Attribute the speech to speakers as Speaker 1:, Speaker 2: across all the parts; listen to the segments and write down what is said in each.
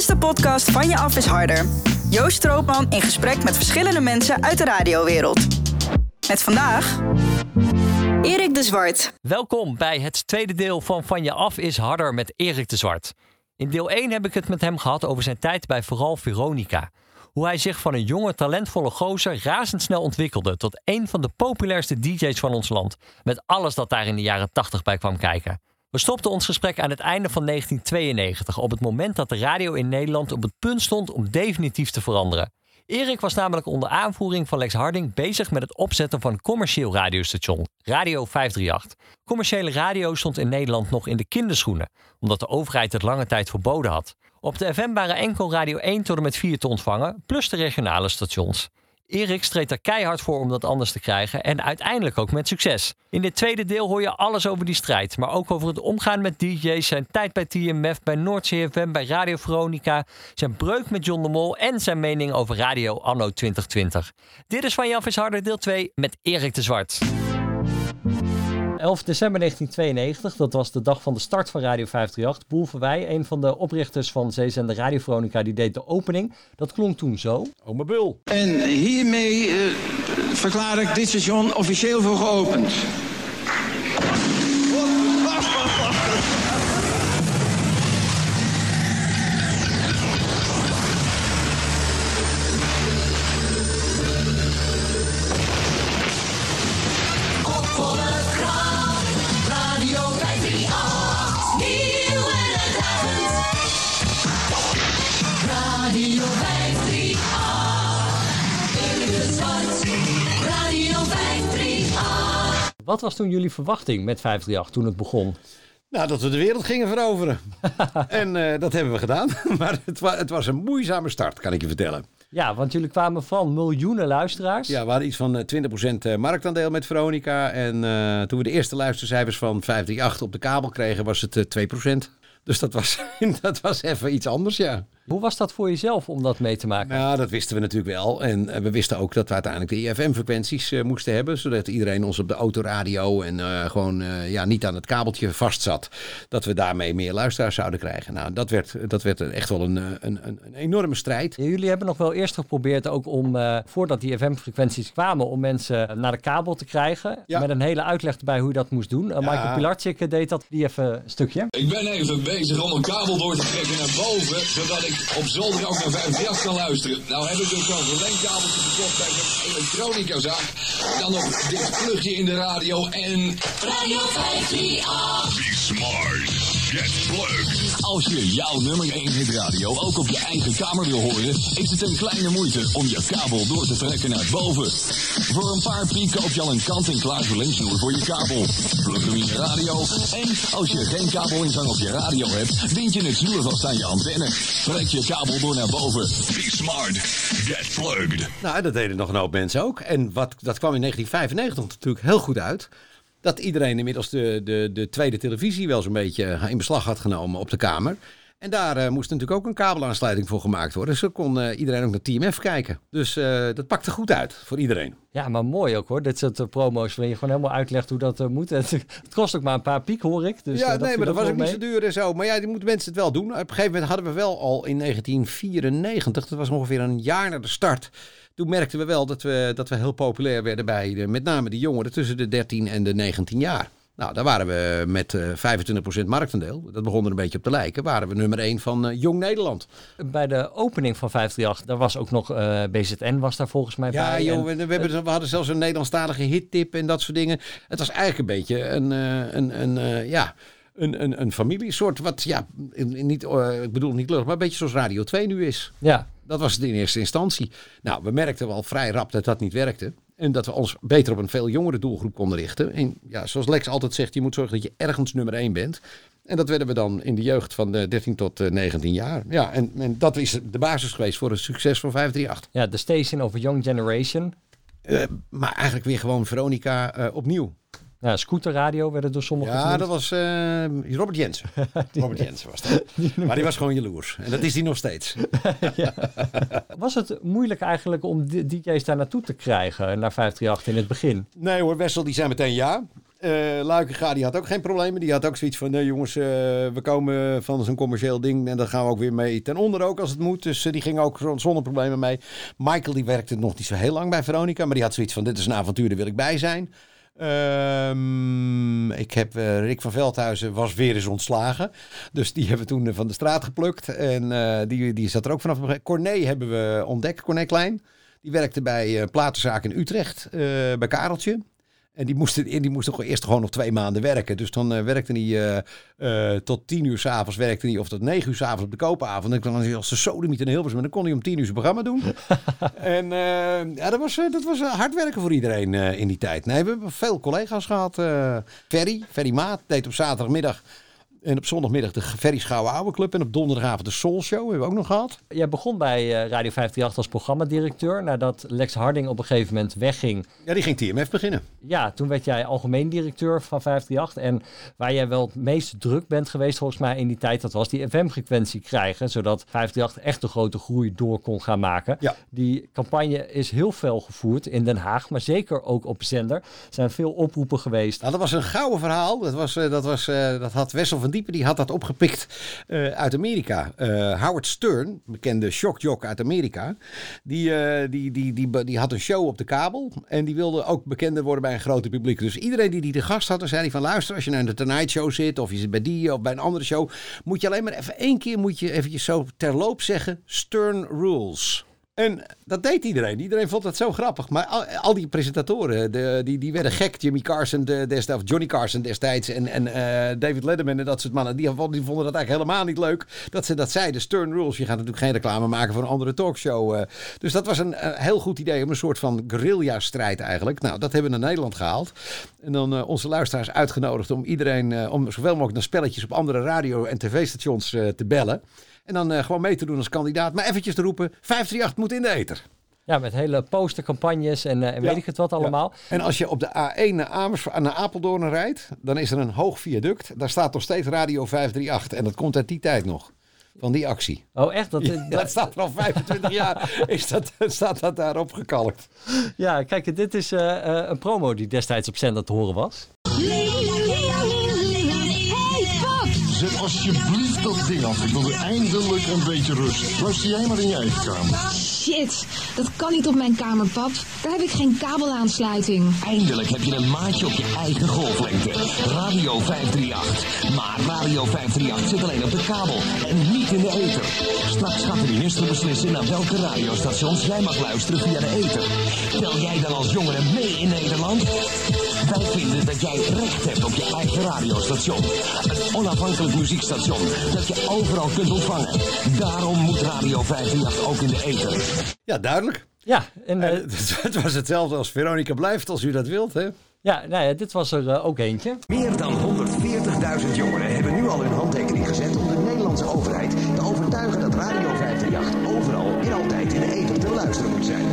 Speaker 1: is de podcast Van Je Af is Harder. Joost Stroopman in gesprek met verschillende mensen uit de radiowereld. Met vandaag... Erik de Zwart.
Speaker 2: Welkom bij het tweede deel van Van Je Af is Harder met Erik de Zwart. In deel 1 heb ik het met hem gehad over zijn tijd bij vooral Veronica. Hoe hij zich van een jonge, talentvolle gozer razendsnel ontwikkelde tot een van de populairste DJ's van ons land. Met alles dat daar in de jaren 80 bij kwam kijken. We stopten ons gesprek aan het einde van 1992, op het moment dat de radio in Nederland op het punt stond om definitief te veranderen. Erik was namelijk onder aanvoering van Lex Harding bezig met het opzetten van een commercieel radiostation, Radio 538. Commerciële radio stond in Nederland nog in de kinderschoenen, omdat de overheid het lange tijd verboden had. Op de FM waren enkel Radio 1 tot en met 4 te ontvangen, plus de regionale stations. Erik streed er keihard voor om dat anders te krijgen en uiteindelijk ook met succes. In dit tweede deel hoor je alles over die strijd, maar ook over het omgaan met DJ's, zijn tijd bij TMF, bij Noordzee FM, bij Radio Veronica, zijn breuk met John de Mol en zijn mening over radio anno 2020. Dit is van is Harder deel 2 met Erik de Zwart. 11 december 1992, dat was de dag van de start van Radio 538. Boel Verwij, een van de oprichters van zeezender Radio Veronica, die deed de opening. Dat klonk toen zo.
Speaker 3: Oma Bul.
Speaker 4: En hiermee uh, verklaar ik dit station officieel voor geopend.
Speaker 2: Wat was toen jullie verwachting met 538 toen het begon?
Speaker 3: Nou, dat we de wereld gingen veroveren. en uh, dat hebben we gedaan. maar het, wa het, was een moeizame start, kan ik je vertellen.
Speaker 2: Ja, want jullie kwamen van miljoenen luisteraars.
Speaker 3: Ja, we hadden iets van 20% marktaandeel met Veronica. En uh, toen we de eerste luistercijfers van 538 op de kabel kregen, was het uh, 2%. Dus dat was, dat was even iets anders, ja.
Speaker 2: Hoe was dat voor jezelf om dat mee te maken?
Speaker 3: Nou, dat wisten we natuurlijk wel. En we wisten ook dat we uiteindelijk de IFM-frequenties uh, moesten hebben. Zodat iedereen ons op de autoradio en uh, gewoon uh, ja, niet aan het kabeltje vast zat. Dat we daarmee meer luisteraars zouden krijgen. Nou, dat werd, dat werd echt wel een, een, een, een enorme strijd.
Speaker 2: Ja, jullie hebben nog wel eerst geprobeerd ook om, voordat die IFM-frequenties kwamen, om mensen naar de kabel te krijgen. Ja. Met een hele uitleg erbij hoe je dat moest doen. Ja. Michael Pilarczyk deed dat. Die even een stukje.
Speaker 5: Ik ben even bezig om een kabel door te trekken naar boven, zodat ik op zolder ook naar 538 kan luisteren. Nou heb ik dus zo'n verlengkabeltje gekocht bij een elektronicazaak. Dan nog dit plugje in de radio en...
Speaker 6: Radio 538.
Speaker 5: Be smart. Get plugged. Als je jouw nummer 1 hit radio ook op je eigen kamer wil horen, is het een kleine moeite om je kabel door te trekken naar boven. Voor een paar piek koop je al een kant-en-klaar verlengsnoer voor je kabel. Plug hem in je radio en als je geen kabelingang op je radio hebt, bind je het snoer vast aan je antenne. Trek je kabel door naar boven. Be smart. Get plugged.
Speaker 3: Nou, dat deden nog een hoop mensen ook. En wat, dat kwam in 1995 natuurlijk heel goed uit dat iedereen inmiddels de, de, de tweede televisie wel zo'n beetje in beslag had genomen op de Kamer. En daar uh, moest natuurlijk ook een kabelaansluiting voor gemaakt worden. Dus kon uh, iedereen ook naar TMF kijken. Dus uh, dat pakte goed uit voor iedereen.
Speaker 2: Ja, maar mooi ook hoor. Dit soort promo's waarin je gewoon helemaal uitlegt hoe dat moet. Het, het, kost ook maar een paar piek hoor ik. Dus,
Speaker 3: ja,
Speaker 2: dat
Speaker 3: nee, maar dat was ook mee. niet zo duur en zo. Maar ja, die moeten mensen het wel doen. Op een gegeven moment hadden we wel al in 1994, dat was ongeveer een jaar na de start toen merkten we wel dat we, dat we heel populair werden bij de, met name de jongeren tussen de 13 en de 19 jaar. Nou, daar waren we met uh, 25% marktaandeel. Dat begon er een beetje op te lijken. Waren we nummer 1 van uh, Jong Nederland.
Speaker 2: Bij de opening van 538, daar was ook nog uh, BZN was daar volgens mij
Speaker 3: ja,
Speaker 2: bij.
Speaker 3: Ja, joh, we, we, hebben, we hadden zelfs een Nederlandstalige hittip en dat soort dingen. Het was eigenlijk een beetje een, een, een ja... Een, een, een familiesoort, wat ja, niet, ik bedoel niet lullig, maar een beetje zoals Radio 2 nu is.
Speaker 2: Ja,
Speaker 3: dat was het in eerste instantie. Nou, we merkten wel vrij rap dat dat niet werkte. En dat we ons beter op een veel jongere doelgroep konden richten. En ja, zoals Lex altijd zegt, je moet zorgen dat je ergens nummer 1 bent. En dat werden we dan in de jeugd van de 13 tot 19 jaar. Ja, en, en dat is de basis geweest voor het succes van 538.
Speaker 2: Ja, de Station of a Young Generation.
Speaker 3: Uh, maar eigenlijk weer gewoon Veronica uh, opnieuw.
Speaker 2: Ja, scooterradio werden door sommigen
Speaker 3: Ja, dat was uh, Robert Jensen. Robert Jensen was dat. maar die was gewoon jaloers. En dat is hij nog steeds.
Speaker 2: ja. Was het moeilijk eigenlijk om DJ's daar naartoe te krijgen, naar 538 in het begin?
Speaker 3: Nee hoor, Wessel die zei meteen ja. Uh, Luikenga, die had ook geen problemen. Die had ook zoiets van, nee jongens, uh, we komen van zo'n commercieel ding en daar gaan we ook weer mee ten onder ook als het moet. Dus uh, die ging ook zonder problemen mee. Michael, die werkte nog niet zo heel lang bij Veronica, maar die had zoiets van, dit is een avontuur, daar wil ik bij zijn. Um, ik heb Rick van Veldhuizen was weer eens ontslagen. Dus die hebben we toen van de straat geplukt. En die, die zat er ook vanaf. Corné hebben we ontdekt, Corné Klein. Die werkte bij Platenzaak in Utrecht, bij Kareltje. En die moest, die moest toch eerst gewoon nog twee maanden werken. Dus dan uh, werkte hij uh, uh, tot tien uur s'avonds, werkte hij, of tot negen uur s'avonds op de koopavond. En dan was hij als de sodemiet in Hilversum. En dan kon hij om tien uur zijn programma doen. en ja, dat was, dat was hard werken voor iedereen in die tijd. Nee, we hebben veel collega's gehad. Ferry, Ferry Maat, deed op zaterdagmiddag en op zondagmiddag de Ferry Schouwen Oude Club. En op donderdagavond de Soul Show hebben we ook nog gehad.
Speaker 2: Jij begon bij uh, Radio 538 als programmadirecteur. Nadat Lex Harding op een gegeven moment wegging.
Speaker 3: Ja, die ging TMF beginnen.
Speaker 2: Ja, toen werd jij algemeen directeur van 538. En waar jij wel het meest druk bent geweest volgens mij in die tijd... dat was die FM-frequentie krijgen. Zodat 538 echt de grote groei door kon gaan maken.
Speaker 3: Ja.
Speaker 2: Die campagne is heel veel gevoerd in Den Haag. Maar zeker ook op zender. Er zijn veel oproepen geweest.
Speaker 3: Nou, dat was een gouden verhaal. Dat, was, uh, dat, was, uh, dat had Wessel van Diepen die had dat opgepikt uh, uit Amerika. Uh, Howard Stern, bekende shockjock uit Amerika, die, uh, die, die, die, die had een show op de kabel en die wilde ook bekender worden bij een grote publiek. Dus iedereen die die de gast had, dan zei hij van luister, als je naar de Tonight Show zit of je zit bij die of bij een andere show, moet je alleen maar even één keer moet je eventjes zo terloop zeggen Stern Rules. En dat deed iedereen. Iedereen vond dat zo grappig. Maar al, die presentatoren, de, die, die werden gek. Jimmy Carson de, destijds, Johnny Carson destijds en, en uh, David Letterman en dat soort mannen. Die, vonden dat eigenlijk helemaal niet leuk dat ze dat zeiden. Stern Rules. Je gaat natuurlijk geen reclame maken voor een andere talkshow. Uh. Dus dat was een, heel goed idee om een soort van guerrilla-strijd eigenlijk. Nou, dat hebben we naar Nederland gehaald. En dan onze luisteraars uitgenodigd om iedereen, om zoveel mogelijk naar spelletjes op andere radio- en tv-stations te bellen. En dan uh, gewoon mee te doen als kandidaat. Maar eventjes te roepen, 538 moet in de eter.
Speaker 2: Ja, met hele postercampagnes en, uh, en ja, weet ik het wat allemaal.
Speaker 3: Ja. En als je op de A1 naar, Amers, naar Apeldoorn rijdt, dan is er een hoog viaduct. Daar staat nog steeds Radio 538. En dat komt uit die tijd nog. Van die actie.
Speaker 2: Oh, echt? Dat,
Speaker 3: ja, dat staat er al 25 jaar. Is dat, staat dat daar opgekalkt.
Speaker 2: Ja, kijk, dit is uh, uh, een promo die destijds op zender te horen was.
Speaker 7: Zet alsjeblieft dat ding af. Ik wil eindelijk een beetje rust. Luister jij maar in je eigen kamer.
Speaker 8: Shit, dat kan niet op mijn kamer, pap. Daar heb ik geen kabelaansluiting.
Speaker 5: Eindelijk heb je een maatje op je eigen golflengte. Radio 538. Maar Radio 538 zit alleen op de kabel en niet in de ether. Straks gaat de minister beslissen naar welke radiostations jij mag luisteren via de ether. Tel jij dan als jongere mee in Nederland? Wij vinden dat jij recht hebt op je eigen radiostation. Een onafhankelijk muziekstation dat je overal kunt ontvangen. Daarom moet Radio 538 ook in de ether.
Speaker 3: Ja, duidelijk.
Speaker 2: Ja, en,
Speaker 3: uh, het was hetzelfde als Veronica blijft als u dat wilt, hè?
Speaker 2: Ja, nou ja, dit was er uh, ook eentje.
Speaker 9: Meer dan 140.000 jongeren hebben nu al hun handtekening gezet om de Nederlandse overheid te overtuigen dat Radio 538 overal en altijd in de ether te beluisteren moet zijn.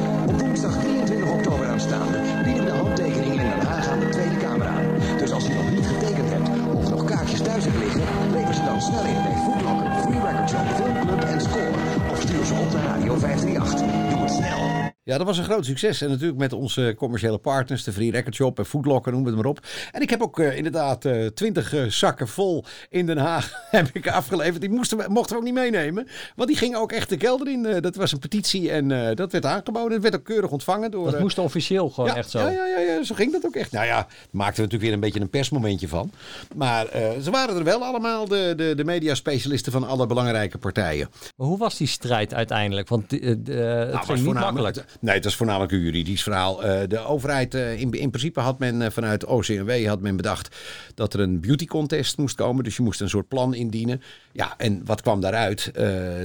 Speaker 3: Ja, dat was een groot succes. En natuurlijk met onze commerciële partners, de Free Record Shop en Foodlocker, noem het maar op. En ik heb ook uh, inderdaad uh, twintig uh, zakken vol in Den Haag heb ik afgeleverd. Die moesten, mochten we ook niet meenemen. Want die gingen ook echt de kelder in. dat was een petitie en dat werd aangeboden. Het werd ook keurig ontvangen. Door,
Speaker 2: dat moest officieel gewoon
Speaker 3: ja,
Speaker 2: echt zo.
Speaker 3: Ja, ja, ja, ja, zo ging dat ook echt. Nou ja, maakten we natuurlijk weer een beetje een persmomentje van. Maar ze waren er wel allemaal, de, de, de mediaspecialisten van alle belangrijke partijen.
Speaker 2: Maar hoe was die strijd uiteindelijk? Want het nou, ging niet makkelijk.
Speaker 3: Nee, het was voornamelijk een juridisch verhaal. Uh, de overheid, uh, in, in principe had men uh, vanuit OCMW had men bedacht dat er een beauty contest moest komen. Dus je moest een soort plan indienen. Ja, en wat kwam daaruit?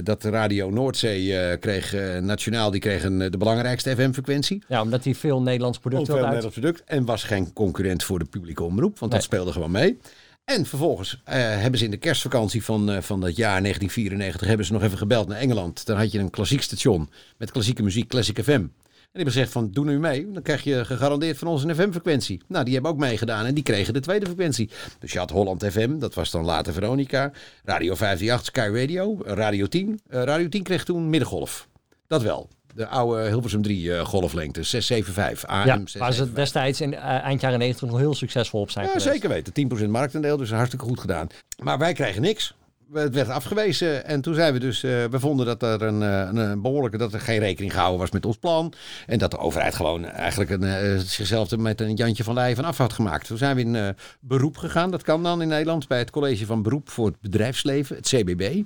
Speaker 3: dat Radio Noordzee kreeg, nationaal, die kreeg een, de belangrijkste FM-frequentie.
Speaker 2: Ja, omdat die veel Nederlands product
Speaker 3: had. Veel Nederlands product. En was geen concurrent voor de publieke omroep, want nee. dat speelde gewoon mee. En vervolgens uh, hebben ze in de kerstvakantie van, uh, van dat jaar 1994 hebben ze nog even gebeld naar Engeland. Dan had je een klassiek station met klassieke muziek, Classic FM. En die hebben gezegd van, doe nu mee. Dan krijg je gegarandeerd van ons een FM-frequentie. Nou, die hebben ook meegedaan en die kregen de tweede frequentie. Dus je had Holland FM, dat was dan later Veronica. Radio 538, Sky Radio, Radio 10. Uh, Radio 10 kreeg toen middengolf. Dat wel. De oude Hilversum 3 eh, golflengte, 675 AM.
Speaker 2: ja, waar ze
Speaker 3: 675.
Speaker 2: destijds in eh, eind jaren 90 nog heel succesvol op zijn
Speaker 3: Ja,
Speaker 2: geweest.
Speaker 3: zeker weten. 10% marktendeel, dus hartstikke goed gedaan. Maar wij kregen niks. Het werd afgewezen en toen zijn we dus, eh, we vonden dat er een, een, een behoorlijke, dat er geen rekening gehouden was met ons plan. En dat de overheid gewoon eigenlijk een, zichzelf met een Jantje van Leyen van af had gemaakt. Toen zijn we in beroep gegaan, dat kan dan in Nederland, bij het College van Beroep voor het Bedrijfsleven, het CBB.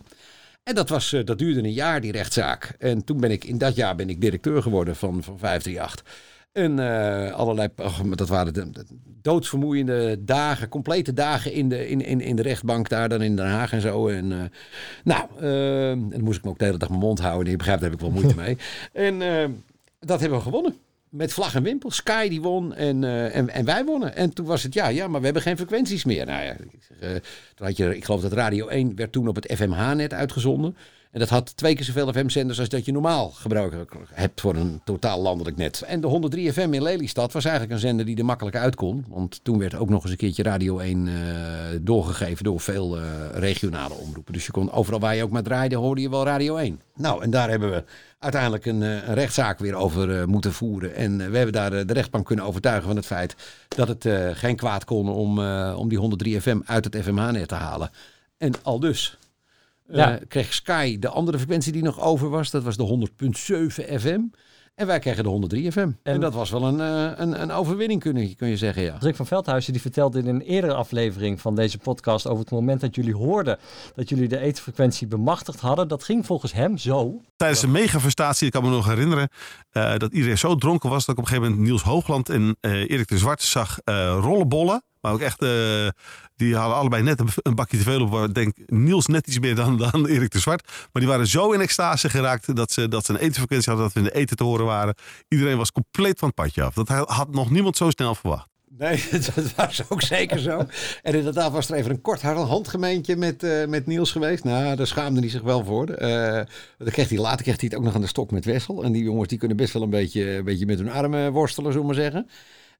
Speaker 3: En dat, was, eh, dat duurde een jaar, die rechtszaak. En toen ben ik, in dat jaar ben ik directeur geworden van, van 538. En eh, allerlei, maar dat waren de, de doodsvermoeiende dagen, complete dagen in de, in, in, in de rechtbank daar dan in Den Haag en zo. En eh, nou, eh, en dan moest ik me ook de hele dag mijn mond houden. En je begrijpt, daar heb ik wel moeite mee. En dat hebben we gewonnen. Met vlag en wimpel. Sky die won en, eh, en, en wij wonnen. En toen was het, ja, ja, maar we hebben geen frequenties meer. Nou ja, ik, zeg, eh, had je, ik geloof dat Radio 1 werd toen op het FMH-net uitgezonden. En dat had twee keer zoveel FM-zenders als dat je normaal gebruik hebt voor een totaal landelijk net. En de 103 FM in Lelystad was eigenlijk een zender die er makkelijk uit kon. Want toen werd ook nog eens een keertje Radio 1 eh, doorgegeven door veel eh, regionale omroepen. Dus je kon overal waar je ook maar draaide, hoorde je wel Radio 1. Nou, en daar hebben we uiteindelijk een, eh, een rechtszaak weer over moeten voeren. En we hebben daar de rechtbank kunnen overtuigen van het feit dat het geen kwaad kon om, om die 103 FM uit het FMH-net te halen. En al dus
Speaker 2: Ja.
Speaker 3: kreeg Sky de andere frequentie die nog over was. Dat was de 100.7 FM. En wij kregen de 103 FM. En,
Speaker 2: En-
Speaker 3: dat was wel een, eh, een, een overwinning, kun je, kun je zeggen, ja.
Speaker 2: Rick van Veldhuizen die vertelde in een eerdere aflevering van deze podcast over het moment dat jullie hoorden dat jullie de etenfrequentie bemachtigd hadden. Dat ging volgens hem zo.
Speaker 10: Tijdens de megafestatie, ik kan me nog herinneren, eh, dat iedereen zo dronken was dat ik op een gegeven moment Niels Hoogland en eh, Erik de Zwart zag eh, rollenbollen. Maar ook echt, eh, die hadden allebei net een, een bakje te veel op. waar Ik denk Niels net iets meer dan, dan Erik de Zwart. Maar die waren zo in extase geraakt dat ze, dat een etenfrequentie hadden, dat we in de eten te horen waren. Iedereen was compleet van het padje af. Dat had nog niemand zo snel verwacht.
Speaker 3: Nee, dat was ook zeker zo. En inderdaad was er even een kort handgemeentje met, eh, met Niels geweest. Nou, daar schaamde hij zich wel voor. Eh dan kreeg hij, later kreeg hij het ook nog aan de stok met Wessel. En die jongens die kunnen best wel een beetje, een beetje met hun armen worstelen, we maar zeggen.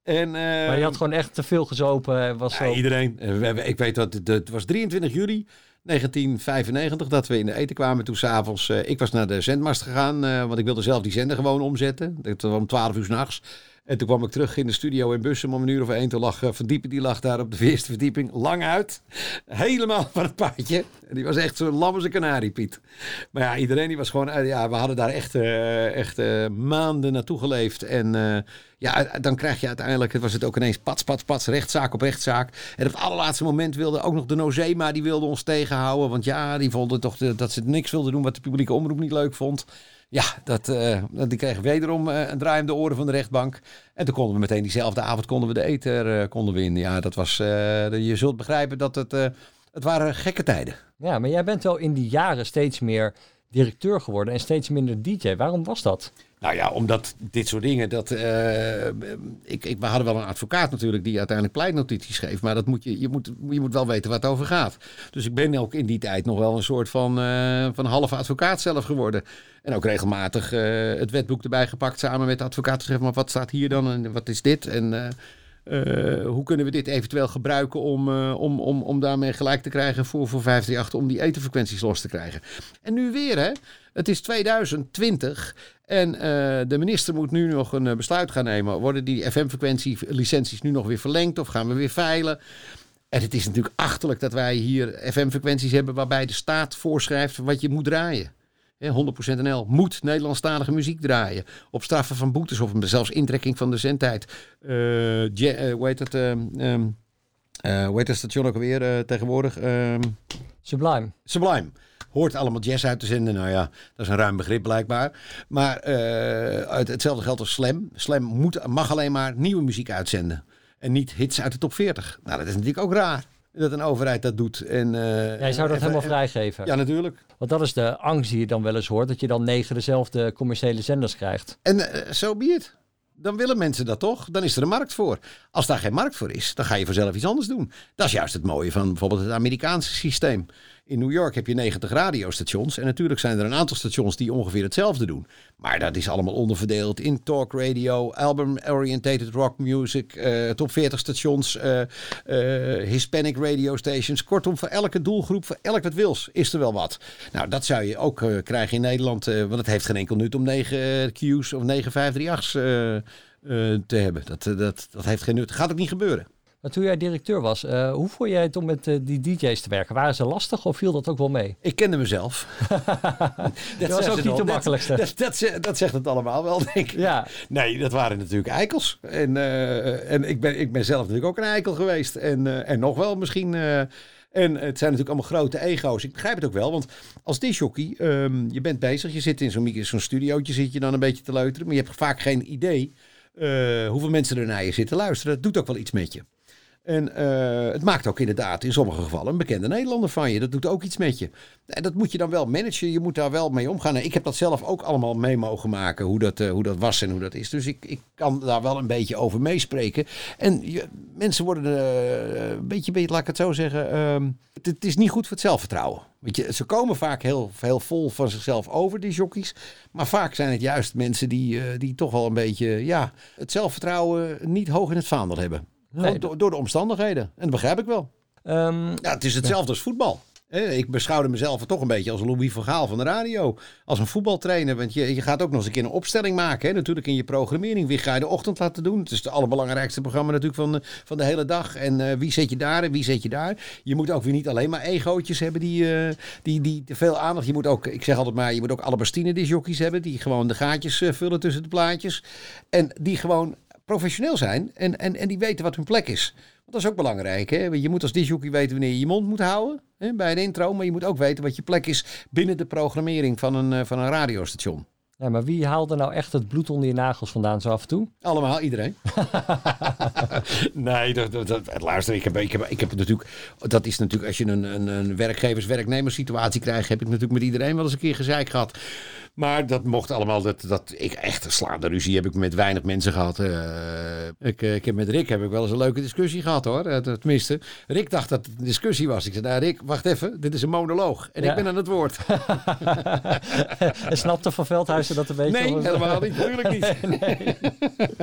Speaker 3: En, eh,
Speaker 2: Maar je had gewoon echt te veel gezopen. en Was
Speaker 3: ja,
Speaker 2: zo...
Speaker 3: iedereen. Eh, ik weet dat het, het was 23 juli 1995 dat we in de eten kwamen. Toen s'avonds, uh, ik was naar de zendmast gegaan, uh, want ik wilde zelf die zender gewoon omzetten. Dat was om 12 uur s'nachts. En toen kwam ik terug in de studio in Bussum om een uur of één. Toen lag uh, Verdiepen, die lag daar op de eerste verdieping, lang uit. Helemaal van het paadje. En die was echt zo lam als kanarie, Piet. Maar ja, iedereen die was gewoon... Uh, ja, we hadden daar echt, uh, echt maanden naartoe geleefd. En ja, dan krijg je uiteindelijk... Het was het ook ineens pats, pats, pats, rechtszaak op rechtszaak. En op het allerlaatste moment wilde ook nog de Nozema... die wilde ons tegenhouden. Want ja, die vonden toch dat ze niks wilden doen... wat de publieke omroep niet leuk vond. Ja, dat, uh, die kregen wederom uh, een draai om de oren van de rechtbank. En toen konden we meteen diezelfde avond konden we de ether uh, konden we in. Ja, dat was. je zult begrijpen dat het. het waren gekke tijden.
Speaker 2: Ja, maar jij bent wel in die jaren steeds meer directeur geworden en steeds minder DJ. Waarom was dat?
Speaker 3: Nou ja, omdat dit soort dingen, dat, uh, ik, ik, we hadden wel een advocaat natuurlijk die uiteindelijk pleitnotities schreef, maar dat moet je, je, moet, je moet wel weten waar het over gaat. Dus ik ben ook in die tijd nog wel een soort van, uh, van halve advocaat zelf geworden. En ook regelmatig uh, het wetboek erbij gepakt samen met de advocaat geschreven, maar wat staat hier dan en wat is dit? En hoe kunnen we dit eventueel gebruiken om, om, om, om daarmee gelijk te krijgen voor, voor 538 om die etenfrequenties los te krijgen. En nu weer, hè? Het is 2020 en uh, de minister moet nu nog een besluit gaan nemen. Worden die FM-frequentie-licenties nu nog weer verlengd of gaan we weer veilen? En het is natuurlijk achterlijk dat wij hier FM-frequenties hebben waarbij de staat voorschrijft wat je moet draaien. 100% NL moet Nederlandstalige muziek draaien. Op straffen van boetes of zelfs intrekking van de zendtijd. Uh, hoe heet het? Uh, hoe heet het station ook alweer tegenwoordig?
Speaker 2: Sublime.
Speaker 3: Sublime. Hoort allemaal jazz uit te zenden. Nou ja, dat is een ruim begrip blijkbaar. Maar hetzelfde geldt als Slam. Slam moet, mag alleen maar nieuwe muziek uitzenden. En niet hits uit de top 40. Nou, dat is natuurlijk ook raar dat een overheid dat dout. En, uh,
Speaker 2: Jij zou dat helemaal vrijgeven?
Speaker 3: Ja, natuurlijk.
Speaker 2: Want dat is de angst die je dan wel eens hoort, dat je dan negen dezelfde commerciële zenders krijgt.
Speaker 3: En zo uh, so be it. Dan willen mensen dat toch? Dan is er een markt voor. Als daar geen markt voor is, dan ga je vanzelf iets anders doen. Dat is juist het mooie van bijvoorbeeld het Amerikaanse systeem. In New York heb je 90 radiostations. En natuurlijk zijn er een aantal stations die ongeveer hetzelfde doen. Maar dat is allemaal onderverdeeld in talk radio, album-orientated rock music, eh, top 40 stations, eh, eh, Hispanic radio stations. Kortom, voor elke doelgroep, voor elk wat wils, is er wel wat. Nou, dat zou je ook krijgen in Nederland. want het heeft geen enkel nut om 9 Q's of 9 538's eh, eh, te hebben. Dat, dat, dat heeft geen nut. Gaat ook niet gebeuren.
Speaker 2: Maar toen jij directeur was, eh, hoe vond jij het om met eh, die DJ's te werken? Waren ze lastig of viel dat ook wel mee?
Speaker 3: Ik kende mezelf.
Speaker 2: Dat was ook niet de makkelijkste.
Speaker 3: Dat, dat, dat, ze- dat zegt het allemaal wel, denk ik.
Speaker 2: Ja.
Speaker 3: Nee, dat waren natuurlijk eikels. En, eh, en ik, ben, ik ben zelf natuurlijk ook een eikel geweest. En, en nog wel misschien. en het zijn natuurlijk allemaal grote ego's. Ik begrijp het ook wel, want als disjockey, ehm je bent bezig. Je zit in zo'n zo'n studiootje, zit je dan een beetje te leuteren. Maar je hebt vaak geen idee hoeveel mensen er naar je zitten luisteren. Dat doet ook wel iets met je. En eh, het maakt ook inderdaad in sommige gevallen een bekende Nederlander van je. Dat doet ook iets met je. En dat moet je dan wel managen. Je moet daar wel mee omgaan. En ik heb dat zelf ook allemaal mee mogen maken. Hoe dat, eh, hoe dat was en hoe dat is. Dus ik, ik kan daar wel een beetje over meespreken. En je, mensen worden eh, een beetje, beetje, laat ik het zo zeggen. ehm, het, het is niet goed voor het zelfvertrouwen. Weet je, ze komen vaak heel, heel vol van zichzelf over, die jockeys. Maar vaak zijn het juist mensen die, die toch wel een beetje ja, het zelfvertrouwen niet hoog in het vaandel hebben.
Speaker 2: Nee,
Speaker 3: door, door de omstandigheden. En dat begrijp ik wel.
Speaker 2: Ehm,
Speaker 3: Ja, het is hetzelfde als voetbal. Ik beschouwde mezelf toch een beetje als Louis van Gaal van de radio. Als een voetbaltrainer. Want je, je gaat ook nog eens een keer een opstelling maken. Hè? Natuurlijk in je programmering. Wie ga je de ochtend laten doen? Het is het allerbelangrijkste programma natuurlijk van de, van de hele dag. En eh, wie zet je daar en wie zet je daar? Je moet ook weer niet alleen maar egootjes hebben die, eh, die, die te veel aandacht. Je moet ook, ik zeg altijd maar, je moet ook alle Bastine disjockeys hebben. Die gewoon de gaatjes eh, vullen tussen de plaatjes. En die gewoon professioneel zijn. En, en, en die weten wat hun plek is. Want dat is ook belangrijk. Hè? Je moet als disjockey weten wanneer je je mond moet houden hè, bij een intro. Maar je moet ook weten wat je plek is binnen de programmering van een, eh, van een radiostation.
Speaker 2: ja, maar wie haalde nou echt het bloed onder je nagels vandaan zo af en toe?
Speaker 3: Allemaal, iedereen. nee, dat, dat, dat- luister, ik heb, ik, heb, ik heb natuurlijk... Dat is natuurlijk, als je een, een, een werkgevers-werknemers situatie krijgt... heb ik natuurlijk met iedereen wel eens een keer gezeik gehad. Maar dat mocht allemaal... Dat, dat, ik echt een slaande ruzie heb ik met weinig mensen gehad. Eh, ik, eh, ik heb met Rick heb ik wel eens een leuke discussie gehad, hoor. Eh, Tenminste, Rick dacht dat het een discussie was. Ik zei, nou Rick, wacht even. Dit is een monoloog. En
Speaker 2: Ja.
Speaker 3: ik ben aan het woord.
Speaker 2: en snapte Van Veldhuizen dat een beetje?
Speaker 3: Nee, helemaal niet. Natuurlijk niet.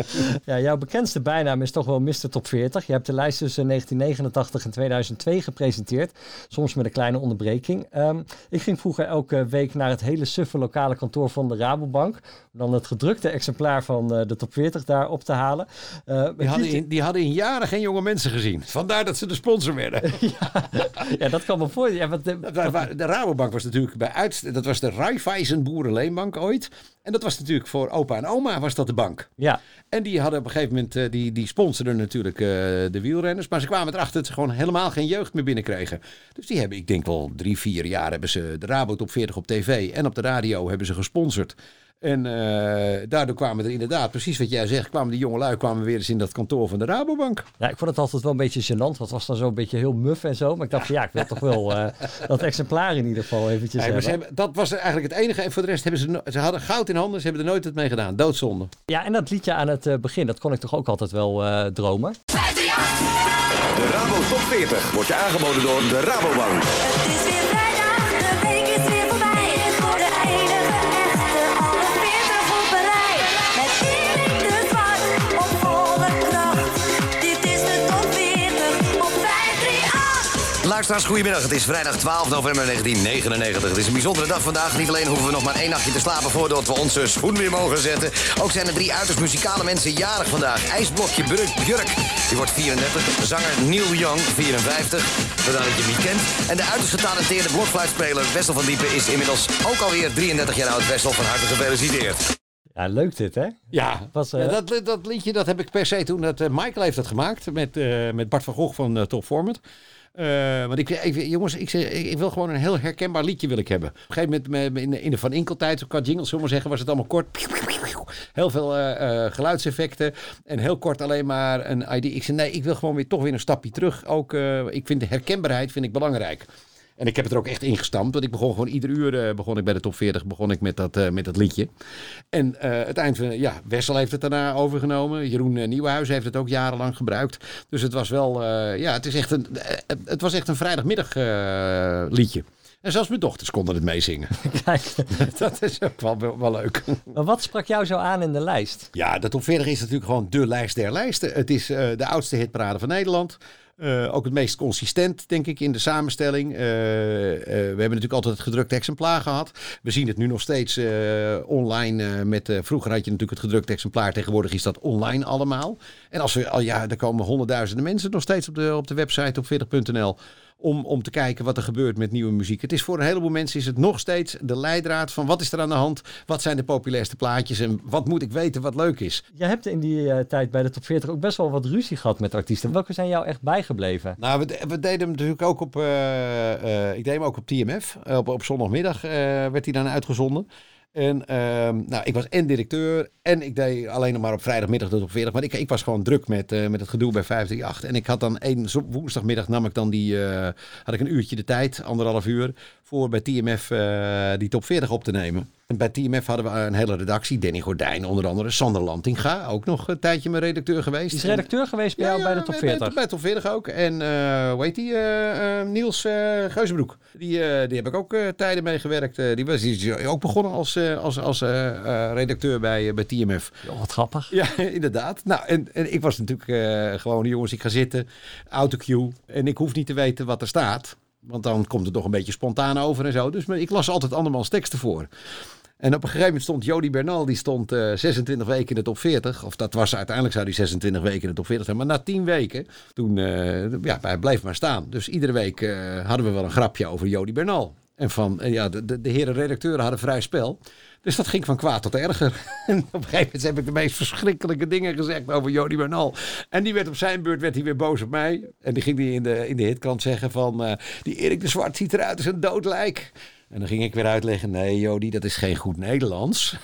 Speaker 2: Ja, jouw bekendste bijnaam is toch wel Mr. Top 40. Je hebt de lijst tussen 1989 en 2002 gepresenteerd. Soms met een kleine onderbreking. Ehm, ik ging vroeger elke week naar het hele suffe lokale kantoor van de Rabobank. Dan het gedrukte exemplaar van eh, de Top 40 daar op te halen. Eh,
Speaker 3: Die hadden, in, die hadden in jaren geen jonge mensen gezien. Vandaar dat ze de sponsor werden.
Speaker 2: ja, dat kan me voor. Ja, wat, de,
Speaker 3: wa- De Rabobank was natuurlijk bij uit, dat was de Raiffeisen Boerenleenbank ooit. En dat was natuurlijk voor opa en oma was dat de bank.
Speaker 2: ja,
Speaker 3: En die hadden op een gegeven moment, eh, die, die sponsorden natuurlijk de wielrenners. Maar ze kwamen erachter dat ze gewoon helemaal geen jeugd meer binnenkregen. Dus die hebben, ik denk wel drie, vier jaar hebben ze de Rabo Top 40 op tv en op de radio hebben ze gesponsord. En eh, daardoor kwamen er inderdaad, precies wat jij zegt, kwamen die jonge lui kwamen weer eens in dat kantoor van de Rabobank.
Speaker 2: ja, ik vond het altijd wel een beetje gênant. Want het was dan zo een beetje heel muf en zo. Maar ik dacht van ja, ik wil toch wel eh, dat exemplaar in ieder geval eventjes hebben.
Speaker 3: hebben, dat was eigenlijk het enige. En voor de rest hebben ze, ze hadden goud in handen, ze hebben er nooit wat mee gedaan. Doodzonde.
Speaker 2: Ja, en dat liedje aan het eh, begin, dat kon ik toch ook altijd wel eh, dromen.
Speaker 9: De Rabo Top 40 wordt je aangeboden door de Rabobank.
Speaker 11: Luisteraars, goedemiddag. Het is vrijdag 12 november 1999. Het is een bijzondere dag vandaag. Niet alleen hoeven we nog maar één nachtje te slapen voordat we onze schoen weer mogen zetten. Ook zijn er drie uiterst muzikale mensen jarig vandaag. IJsblokje Björk, Björk die wordt 34. Zanger Neil Young, 54. Vandaar dat je hem niet kent. En de uiterst getalenteerde blokfluitspeler Wessel van Diepen is inmiddels ook alweer 33 jaar oud. Wessel, van harte gefeliciteerd.
Speaker 2: Ja, leuk dit hè?
Speaker 3: Ja,
Speaker 2: Was, eh,
Speaker 3: ja dat, dat liedje dat heb ik per se toen. Dat, eh, Michael heeft dat gemaakt met, eh, met Bart van Gogh van Top Format. Eh, want ik, ik, jongens, ik, ik, wil gewoon een heel herkenbaar liedje wil ik hebben. Op een gegeven moment me- me- in de, Van Inkel-tijd, qua jingles, zullen zeggen, was het allemaal kort. Heel veel eh, eh, geluidseffecten en heel kort alleen maar een ID. Ik zei, nee, ik wil gewoon weer toch weer een stapje terug. Ook, ik vind de herkenbaarheid vind ik belangrijk. En ik heb het er ook echt ingestampt. Want ik begon gewoon ieder uur eh, begon ik bij de top 40 begon ik met dat, eh, met dat liedje. En eh het eind van, ja, Wessel heeft het daarna overgenomen. Jeroen Nieuwenhuis heeft het ook jarenlang gebruikt. Dus het was wel, ja, het, is echt een, het was echt een vrijdagmiddag liedje. En zelfs mijn dochters konden het meezingen. dat is ook wel, wel, leuk.
Speaker 2: Maar wat sprak jou zo aan in de lijst?
Speaker 3: Ja, de top 40 is natuurlijk gewoon de lijst der lijsten. Het is de oudste hitparade van Nederland. Eh, ook het meest consistent, denk ik, in de samenstelling. Eh, eh, we hebben natuurlijk altijd het gedrukte exemplaar gehad. We zien het nu nog steeds online. met, vroeger had je natuurlijk het gedrukte exemplaar. Tegenwoordig is dat online allemaal. En als we, al ja, er komen honderdduizenden mensen nog steeds op de, op de website op 40.nl. Om, om te kijken wat er gebeurt met nieuwe muziek. Het is voor een heleboel mensen is het nog steeds de leidraad van wat is er aan de hand? Wat zijn de populairste plaatjes? En wat moet ik weten wat leuk is?
Speaker 2: Je hebt in die eh, tijd bij de top 40 ook best wel wat ruzie gehad met artiesten. Welke zijn jou echt bijgebleven?
Speaker 3: Nou, we, we deden hem natuurlijk ook op. eh, eh, ik deed hem ook op TMF. Op, op zondagmiddag eh, werd hij dan uitgezonden. En ehm, nou, ik was en directeur en ik deed alleen nog maar op vrijdagmiddag tot op 40. Maar ik, ik was gewoon druk met, eh, met het gedoe bij 538. En ik had dan één woensdagmiddag nam ik dan die, eh, had ik een uurtje de tijd, anderhalf uur, voor bij TMF eh, die top 40 op te nemen. En bij TMF hadden we een hele redactie. Danny Gordijn onder andere. Sander Lantinga, ook nog een tijdje mijn redacteur geweest.
Speaker 2: Die is redacteur geweest bij jou bij de top 40.
Speaker 3: Bij, bij top 40 ook. En eh hoe heet die? eh, eh, Niels eh Geuzenbroek. Die, eh, die heb ik ook eh, tijden meegewerkt. Eh, die was die is ook begonnen als, eh, als, als eh, eh, redacteur bij, eh, bij TMF.
Speaker 2: Oh, wat grappig.
Speaker 3: Ja, inderdaad. Nou, en, en ik was natuurlijk eh, gewoon, jongens, ik ga zitten, autocue. En ik hoef niet te weten wat er staat. Want dan komt het nog een beetje spontaan over en zo. Dus ik las altijd andermans teksten voor. En op een gegeven moment stond Jody Bernal, die stond eh, 26 weken in de top 40. Of dat was uiteindelijk zou die 26 weken in de top 40 zijn. Maar na 10 weken, toen, eh, ja, hij bleef maar staan. Dus iedere week eh, hadden we wel een grapje over Jody Bernal. En van, ja, de, de, de heren redacteuren hadden vrij spel. Dus dat ging van kwaad tot erger. En op een gegeven moment heb ik de meest verschrikkelijke dingen gezegd over Jody Bernal. En die werd op zijn beurt werd hij weer boos op mij. En die ging die in de, in de hitkrant zeggen van... eh, die Erik de Zwart ziet eruit als een dood lijk. En dan ging ik weer uitleggen, nee Jody, dat is geen goed Nederlands.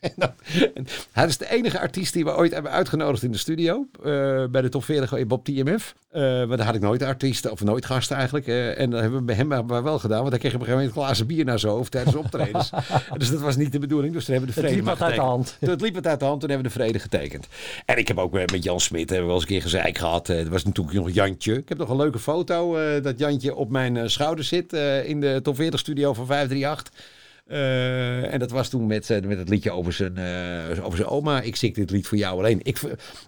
Speaker 3: En dan- en hij is de enige artiest die we ooit hebben uitgenodigd in de studio. eh, bij de top 40 op TMF. Eh maar daar had ik nooit artiesten, of nooit gasten eigenlijk. eh, en dat hebben we bij hem maar wel gedaan. Want hij kreeg op een gegeven moment een glazen bier naar zijn hoofd tijdens optredens. dus dat was niet de bedoeling. Dus toen hebben we de
Speaker 2: Het
Speaker 3: vrede
Speaker 2: liep
Speaker 3: maar
Speaker 2: wat uit de hand.
Speaker 3: Toen het liep het uit de hand. Toen hebben we de vrede getekend. En ik heb ook met Jan Smit hebben we wel eens een keer gezeik gehad. Eh, Er was natuurlijk nog Jantje. Ik heb nog een leuke foto dat Jantje op mijn schouder zit. in de top 40 studio van 538. Eh, en dat was toen met, eh, met het liedje over zijn, eh, over zijn oma. Ik zing dit lied voor jou alleen. Ik,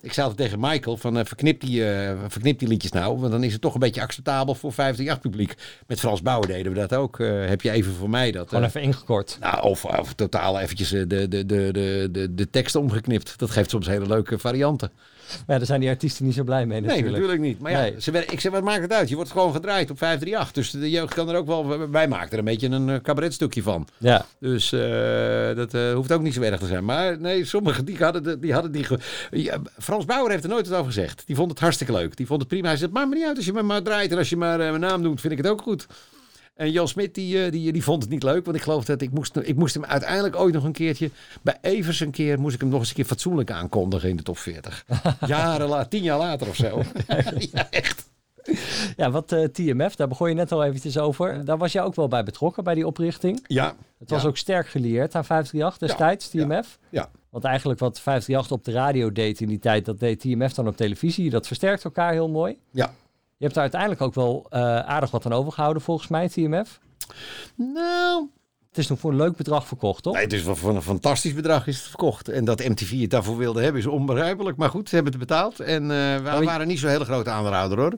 Speaker 3: ik zei altijd tegen Michael van eh, verknip, die, eh, verknip die liedjes nou. Want dan is het toch een beetje acceptabel voor 538 publiek. Met Frans Bauer deden we dat ook. Eh, heb je even voor mij dat...
Speaker 2: Gewoon
Speaker 3: eh,
Speaker 2: even ingekort.
Speaker 3: nou, of, of totaal eventjes eh, de, de, de, de, de, de tekst omgeknipt. Dat geeft soms hele leuke varianten.
Speaker 2: Maar ja, daar zijn die artiesten niet zo blij mee
Speaker 3: Nee,
Speaker 2: natuurlijk.
Speaker 3: natuurlijk niet. Maar ja,
Speaker 2: Nee.
Speaker 3: ze, ik zeg, wat maakt het uit? Je wordt gewoon gedraaid op 538. Dus de jeugd kan er ook wel... Wij maken er een beetje een eh, cabaretstukje van.
Speaker 2: Ja.
Speaker 3: Dus eh, dat eh, hoeft ook niet zo erg te zijn. Maar nee, sommigen die hadden, de- die hadden die... Ja, Frans Bauer heeft er nooit wat over gezegd. Die vond het hartstikke leuk. Die vond het prima. Hij zei, maakt me niet uit als je me maar draait. En als je maar mijn naam noemt, vind ik het ook goed. En Jan Smit, die, eh, die, die vond het niet leuk. Want ik geloof dat ik moest, ik moest hem uiteindelijk ooit nog een keertje... Bij Evers een keer moest ik hem nog eens een keer fatsoenlijk aankondigen in de top 40. Jaren later, tien jaar later of zo. ja, echt.
Speaker 2: Ja, wat eh, TMF, daar begon je net al eventjes over. Daar was jij ook wel bij betrokken, bij die oprichting.
Speaker 3: Ja.
Speaker 2: Het was
Speaker 3: Ja.
Speaker 2: ook sterk gelieerd aan 538 destijds, TMF.
Speaker 3: Ja.
Speaker 2: Want eigenlijk wat 538 op de radio deed in die tijd, dat deed TMF dan op televisie. Dat versterkt elkaar heel mooi.
Speaker 3: Ja.
Speaker 2: Je hebt daar uiteindelijk ook wel eh, aardig wat aan overgehouden volgens mij, TMF.
Speaker 3: Nou...
Speaker 2: Het is nog voor een leuk bedrag verkocht, toch?
Speaker 3: Nee, het is wel voor een fantastisch bedrag is het verkocht. En dat MTV het daarvoor wilde hebben is onbegrijpelijk. Maar goed, ze hebben het betaald. En eh, we waren niet zo'n hele grote aanrader hoor.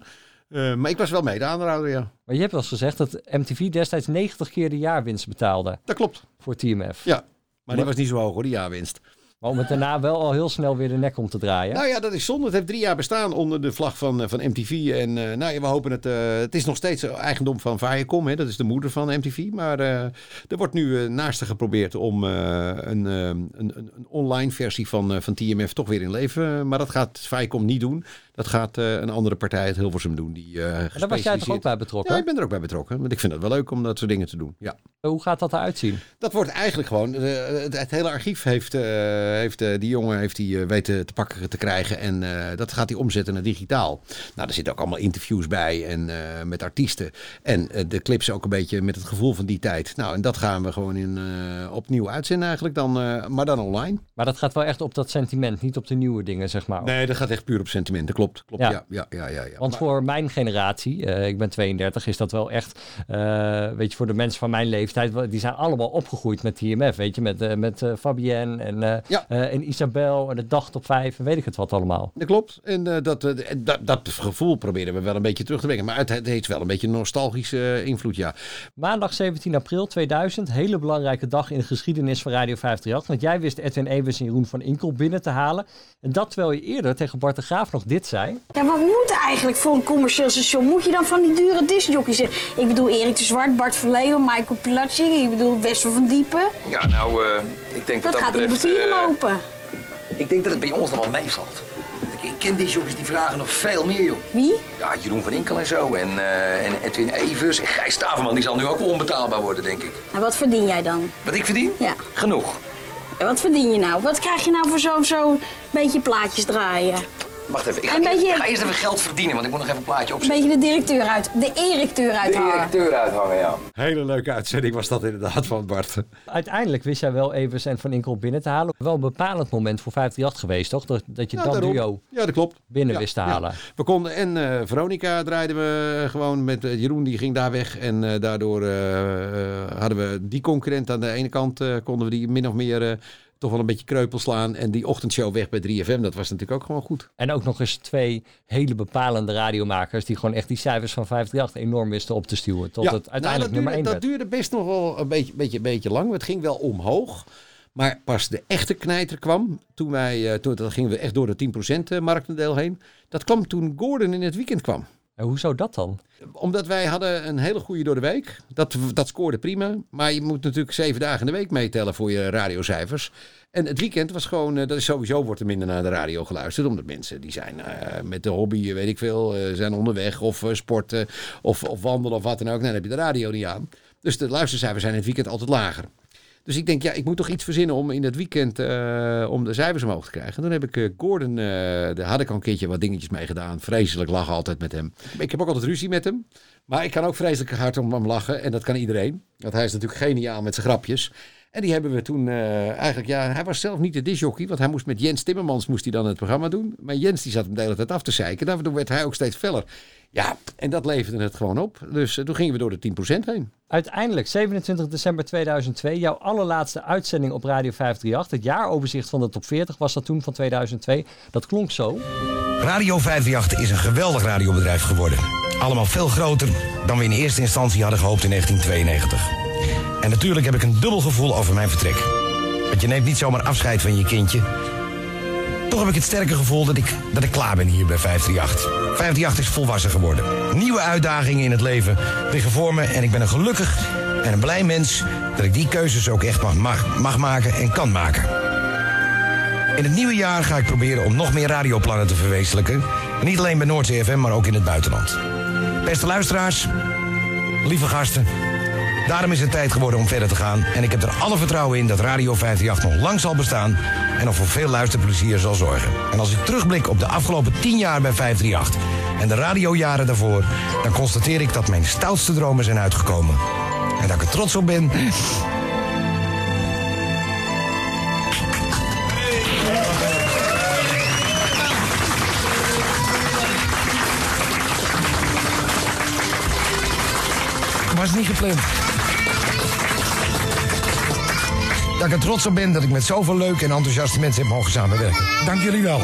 Speaker 3: Eh, maar ik was wel mede aanrader, ja.
Speaker 2: Maar je hebt wel eens gezegd dat MTV destijds 90 keer de jaarwinst betaalde.
Speaker 3: Dat klopt.
Speaker 2: Voor TMF.
Speaker 3: Ja, maar die was niet zo hoog hoor, die jaarwinst.
Speaker 2: Maar om het daarna wel al heel snel weer de nek om te draaien.
Speaker 3: Nou ja, dat is zonde. Het heeft drie jaar bestaan onder de vlag van, eh, van MTV. En eh, nou we hopen het. eh, het is nog steeds eigendom van Viacom. Hè? Dat is de moeder van MTV. Maar er wordt nu naast er geprobeerd om een, een, een, online versie van, van TMF toch weer in leven. Maar dat gaat Viacom niet doen. Dat gaat eh, een andere partij, het Hilversum, doen. Die, eh
Speaker 2: Daar was jij toch ook bij betrokken?
Speaker 3: Ja, ik ben er ook bij betrokken. Want ik vind het wel leuk om dat soort dingen te doen. Ja.
Speaker 2: Hoe gaat dat eruit zien?
Speaker 3: Dat wordt eigenlijk gewoon. eh, het, het hele archief heeft, heeft die jongen heeft die, weten te pakken te krijgen. En dat gaat hij omzetten naar digitaal. Nou, er zitten ook allemaal interviews bij en met artiesten. En de clips ook een beetje met het gevoel van die tijd. Nou, en dat gaan we gewoon in, opnieuw uitzenden eigenlijk. Dan, maar dan online.
Speaker 2: Maar dat gaat wel echt op dat sentiment, niet op de nieuwe dingen, zeg maar.
Speaker 3: Nee, dat gaat echt puur op sentimenten, klopt. klopt.
Speaker 2: Ja.
Speaker 3: ja. Ja, ja, ja, ja,
Speaker 2: Want
Speaker 3: Maar-
Speaker 2: voor mijn generatie, eh, ik ben 32, is dat wel echt, eh, weet je, voor de mensen van mijn leeftijd, die zijn allemaal opgegroeid met TMF, weet je, met, eh, met Fabienne en, eh, en Isabel en de dag top 5 en weet ik het wat allemaal.
Speaker 3: Dat klopt. En dat, dat, dat gevoel proberen we wel een beetje terug te brengen. Maar het, het heeft wel een beetje een nostalgische invloed, ja.
Speaker 2: Maandag 17 april 2000, hele belangrijke dag in de geschiedenis van Radio 538. Want jij wist Edwin Evers en Jeroen van Inkel binnen te halen. En dat terwijl je eerder tegen Bart de Graaf nog dit zei.
Speaker 12: Ja, wat moet eigenlijk voor een commercieel station? Moet je dan van die dure discjockeys zeggen? Ik bedoel Erik de Zwart, Bart van Leeuwen, Michael Pilatschik, ik bedoel Wessel van Diepen.
Speaker 13: Ja, nou, eh, ik denk
Speaker 12: Dat
Speaker 13: dat
Speaker 12: gaat in de
Speaker 13: betreft... eh,
Speaker 12: lopen.
Speaker 11: Ik denk dat het bij ons nog wel meevalt. Ik- Ik ken die jongens die vragen nog veel meer, joh.
Speaker 12: Wie?
Speaker 11: Ja, Jeroen van Inkel en zo. En, eh, en Edwin Evers. En Gijs Staverman, die zal nu ook wel onbetaalbaar worden, denk ik.
Speaker 12: En wat verdien jij dan?
Speaker 11: Wat ik verdien?
Speaker 12: Ja.
Speaker 11: Genoeg.
Speaker 12: En wat verdien je nou? Wat krijg je nou voor zo'n zo beetje plaatjes draaien?
Speaker 11: Wacht even, ik ga,
Speaker 12: Een beetje-
Speaker 11: ik ga eerst even geld verdienen, want ik moet nog even een plaatje
Speaker 12: Een
Speaker 11: opzetten.
Speaker 12: beetje de directeur uit, de erecteur uithangen.
Speaker 11: deur uithangen, ja.
Speaker 3: Hele leuke uitzending was dat inderdaad van Bart.
Speaker 2: Uiteindelijk wist jij wel Evers en van Inkel binnen te halen. Wel een bepalend moment voor 538 geweest, toch? Dat, dat je
Speaker 3: Ja,
Speaker 2: dat
Speaker 3: daarom.
Speaker 2: duo
Speaker 3: Ja, dat klopt.
Speaker 2: binnen
Speaker 3: Ja,
Speaker 2: wist te
Speaker 3: ja.
Speaker 2: halen.
Speaker 3: We konden en eh, Veronica draaiden we gewoon met eh, Jeroen, die ging daar weg. En eh, daardoor eh, eh, hadden we die concurrent aan de ene kant, eh, konden we die min of meer eh, toch wel een beetje kreupel slaan. En die ochtendshow weg bij 3FM, dat was natuurlijk ook gewoon goed.
Speaker 2: En ook nog eens twee hele bepalende radiomakers die gewoon echt die cijfers van 538 enorm wisten op te stuwen. Tot het uiteindelijk
Speaker 3: nou, dat
Speaker 2: nummer
Speaker 3: duurde,
Speaker 2: 1
Speaker 3: Dat
Speaker 2: werd.
Speaker 3: duurde best nog wel een beetje, beetje, beetje lang. Het ging wel omhoog. Maar pas de echte knijter kwam, toen wij, eh, toen, dan gingen we echt door de 10% marktendeel heen. Dat kwam toen Gordon in het weekend kwam.
Speaker 2: En hoezo dat dan?
Speaker 3: Omdat wij hadden een hele goede door de week. Dat, dat scoorde prima. Maar je moet natuurlijk zeven dagen in de week meetellen voor je radiocijfers. En het weekend was gewoon, eh, dat is sowieso wordt er minder naar de radio geluisterd. Omdat mensen die zijn eh, met de hobby, eh, weet ik veel, zijn onderweg of sporten of, of wandelen of wat dan ook. Nou, dan heb je de radio niet aan. Dus de luistercijfers zijn in het weekend altijd lager. Dus ik denk, ja, ik moet toch iets verzinnen om in het weekend eh, om de cijfers omhoog te krijgen. En toen heb ik eh, Gordon, eh, daar had ik al een keertje wat dingetjes mee gedaan. Vreselijk lachen altijd met hem. Ik heb ook altijd ruzie met hem. Maar ik kan ook vreselijk hard om hem lachen. En dat kan iedereen. Want hij is natuurlijk geniaal met zijn grapjes. En die hebben we toen eh, eigenlijk, ja, hij was zelf niet de disjockey. Want hij moest met Jens Timmermans moest hij dan het programma doen. Maar Jens die zat hem de hele tijd af te zeiken. Daardoor werd hij ook steeds feller. Ja, en dat leverde het gewoon op. Dus eh, toen gingen we door de 10% heen.
Speaker 2: Uiteindelijk, 27 december 2002, jouw allerlaatste uitzending op Radio 538. Het jaaroverzicht van de top 40 was dat toen van 2002. Dat klonk zo.
Speaker 14: Radio 538 is een geweldig radiobedrijf geworden. Allemaal veel groter dan we in eerste instantie hadden gehoopt in 1992. En natuurlijk heb ik een dubbel gevoel over mijn vertrek. Want je neemt niet zomaar afscheid van je kindje. Toch heb ik het sterke gevoel dat ik, dat ik klaar ben hier bij 538. 538 is volwassen geworden. Nieuwe uitdagingen in het leven liggen voor me en ik ben een gelukkig en een blij mens dat ik die keuzes ook echt mag, mag, mag maken en kan maken. In het nieuwe jaar ga ik proberen om nog meer radioplannen te verwezenlijken. En niet alleen bij Noordzee FM, maar ook in het buitenland. Beste luisteraars, lieve gasten. Daarom is het tijd geworden om verder te gaan. En ik heb er alle vertrouwen in dat Radio 538 nog lang zal bestaan. En nog voor veel luisterplezier zal zorgen. En als ik terugblik op de afgelopen 10 jaar bij 538 en de radiojaren daarvoor, dan constateer ik dat mijn stoutste dromen zijn uitgekomen. En dat ik er trots op ben. Was niet gepland. Dat ik er trots op ben dat ik met zoveel leuke en enthousiaste mensen heb mogen samenwerken. Dank jullie wel.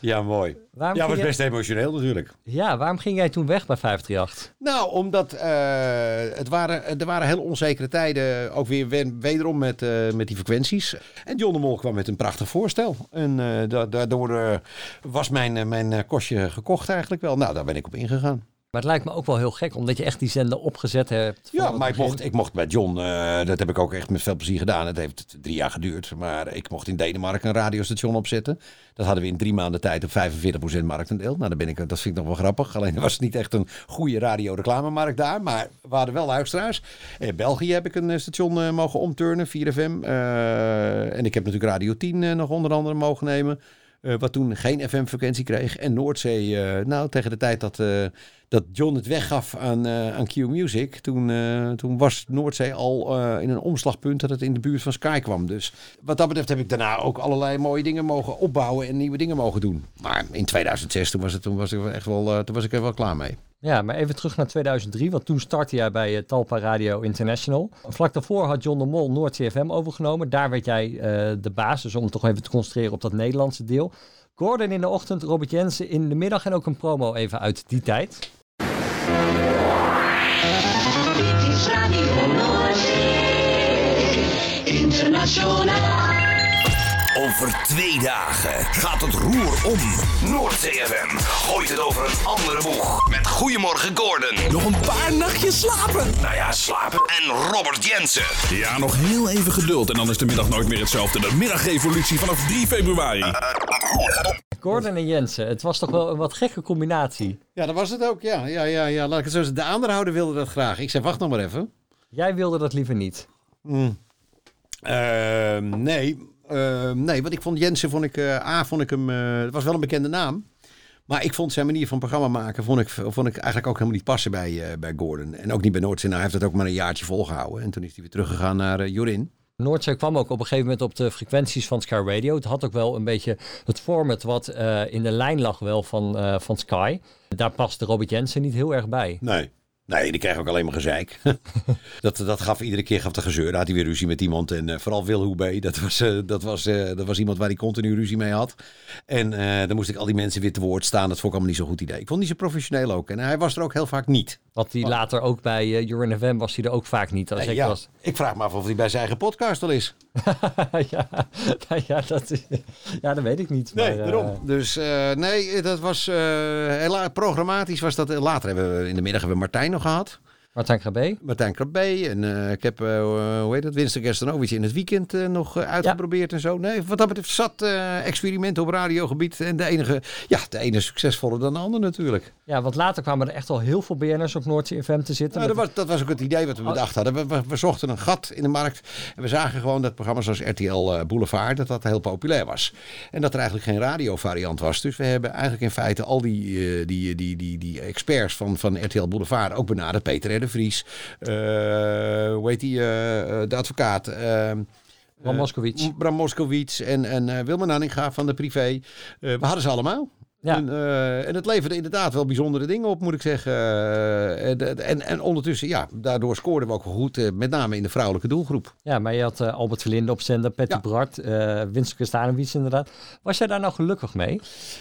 Speaker 3: Ja, mooi.
Speaker 2: Waarom
Speaker 3: ja, was best emotioneel natuurlijk.
Speaker 2: Ja, waarom ging jij toen weg bij 538?
Speaker 3: Nou, omdat eh, het waren, er waren heel onzekere tijden. Ook weer wederom met, eh, met die frequenties. En John de Mol kwam met een prachtig voorstel. En eh, da- daardoor was mijn, mijn kostje gekocht eigenlijk wel. Nou, daar ben ik op ingegaan.
Speaker 2: Maar het lijkt me ook wel heel gek, omdat je echt die zender opgezet hebt.
Speaker 3: Ja, maar ik mocht, ik mocht bij John, eh, dat heb ik ook echt met veel plezier gedaan. Het heeft drie jaar geduurd, maar ik mocht in Denemarken een radiostation opzetten. Dat hadden we in drie maanden tijd op 45% marktendeel. Nou, dan ben ik, dat vind ik nog wel grappig. Alleen was het niet echt een goede radioreclamemarkt daar, maar we hadden wel luisteraars. In België heb ik een eh, station eh, mogen omturnen, 4FM. Eh, en ik heb natuurlijk Radio 10 eh, nog onder andere mogen nemen. Eh, wat toen geen FM-frequentie kreeg. En Noordzee, eh, nou tegen de tijd dat, eh, dat John het weggaf aan, aan Q Music, toen, toen was Noordzee al in een omslagpunt dat het in de buurt van Sky kwam. Dus wat dat betreft heb ik daarna ook allerlei mooie dingen mogen opbouwen en nieuwe dingen mogen doen. Maar in 2006, toen was, het, toen was, ik echt wel, toen was ik er wel klaar mee.
Speaker 2: Ja, maar even terug naar 2003, want toen startte jij bij eh, Talpa Radio International. Vlak daarvoor had John de Mol Noord CFM overgenomen. Daar werd jij eh, de basis, om toch even te concentreren op dat Nederlandse deel. Gordon in de ochtend, Robert Jensen in de middag en ook een promo even uit die tijd.
Speaker 15: Over twee dagen gaat het roer om. Noord-CFM gooit het over een andere boeg. Met Goedemorgen Gordon. Nog een paar nachtjes slapen. Nou ja, slapen. En Robert Jensen.
Speaker 16: Ja, nog heel even geduld en dan is de middag nooit meer hetzelfde. De middagrevolutie vanaf 3 februari.
Speaker 2: Gordon en Jensen, het was toch wel een wat gekke combinatie.
Speaker 3: Ja, dat was het ook. Ja, ja, ja, ja. laat ik het zo zeggen. De aandeelhouder wilde dat graag. Ik zei, wacht nog maar even.
Speaker 2: Jij wilde dat liever niet.
Speaker 3: Hmm. Ehm, nee, Ehm, nee, want ik vond Jensen, vond ik, eh, A, vond ik hem, eh, het was wel een bekende naam. Maar ik vond zijn manier van programma maken, vond ik, vond ik eigenlijk ook helemaal niet passen bij, eh, bij Gordon. En ook niet bij Noordzee. Nou, hij heeft het ook maar een jaartje volgehouden. En toen is hij weer teruggegaan naar Jorin.
Speaker 2: Noordzee kwam ook op een gegeven moment op de frequenties van Sky Radio. Het had ook wel een beetje het format wat eh, in de lijn lag wel van, eh, van Sky. Daar paste Robert Jensen niet heel erg bij.
Speaker 3: Nee. Nee, die kreeg ook alleen maar gezeik. dat, dat gaf iedere keer gaf de gezeur. Daar had hij weer ruzie met iemand. En eh, vooral Wil dat was, eh, dat, was, eh, dat was iemand waar hij continu ruzie mee had. En dan moest ik al die mensen weer te woord staan. Dat vond ik allemaal niet zo'n goed idee. Ik vond niet zo professioneel ook. En hij was er ook heel vaak niet.
Speaker 2: Wat hij later ook bij uh, Jorin FM was hij er ook vaak niet. Als
Speaker 3: Nee,
Speaker 2: ik
Speaker 3: ja,
Speaker 2: was.
Speaker 3: Ik vraag me af of hij bij zijn eigen podcast al is.
Speaker 2: ja, nou ja, dat, ja, dat weet ik niet.
Speaker 3: Nee,
Speaker 2: maar,
Speaker 3: daarom. Dus nee, dat was programmatisch was dat. Later hebben we in de middag hebben we Martijn nog gehad.
Speaker 2: Martijn Krabbe.
Speaker 3: Martijn Krabbe. En eh, ik heb, eh, hoe heet dat, Winston Gerstenovic in het weekend nog uitgeprobeerd en zo. Nee, wat dat betreft zat experimenten op radiogebied. En de enige, ja, de ene succesvoller dan de ander natuurlijk.
Speaker 2: Ja, want later kwamen er echt al heel veel BN'ers op Noordzee FM te zitten.
Speaker 3: Nou, dat, was, dat was ook het idee wat we bedacht hadden. We, we, we zochten een gat in de markt. En we zagen gewoon dat programma's zoals RTL Boulevard, dat dat heel populair was. En dat er eigenlijk geen radiovariant was. Dus we hebben eigenlijk in feite al die, die, die, die, die experts van, van RTL Boulevard ook benaderd. Peter. De Vries, eh, hoe heet die, eh, eh, de advocaat. eh,
Speaker 2: Bram Moskowitz.
Speaker 3: Bram Moskowitz en, en Wilma Nanninga van de privé. We hadden ze allemaal.
Speaker 2: Ja.
Speaker 3: En, eh, en het leverde inderdaad wel bijzondere dingen op, moet ik zeggen. Eh, en, en, en ondertussen, ja, daardoor scoorden we ook goed. eh, met name in de vrouwelijke doelgroep.
Speaker 2: Ja, maar je had Albert Verlinde op zender, Patty Bart, eh Winston inderdaad. Was jij daar nou gelukkig mee?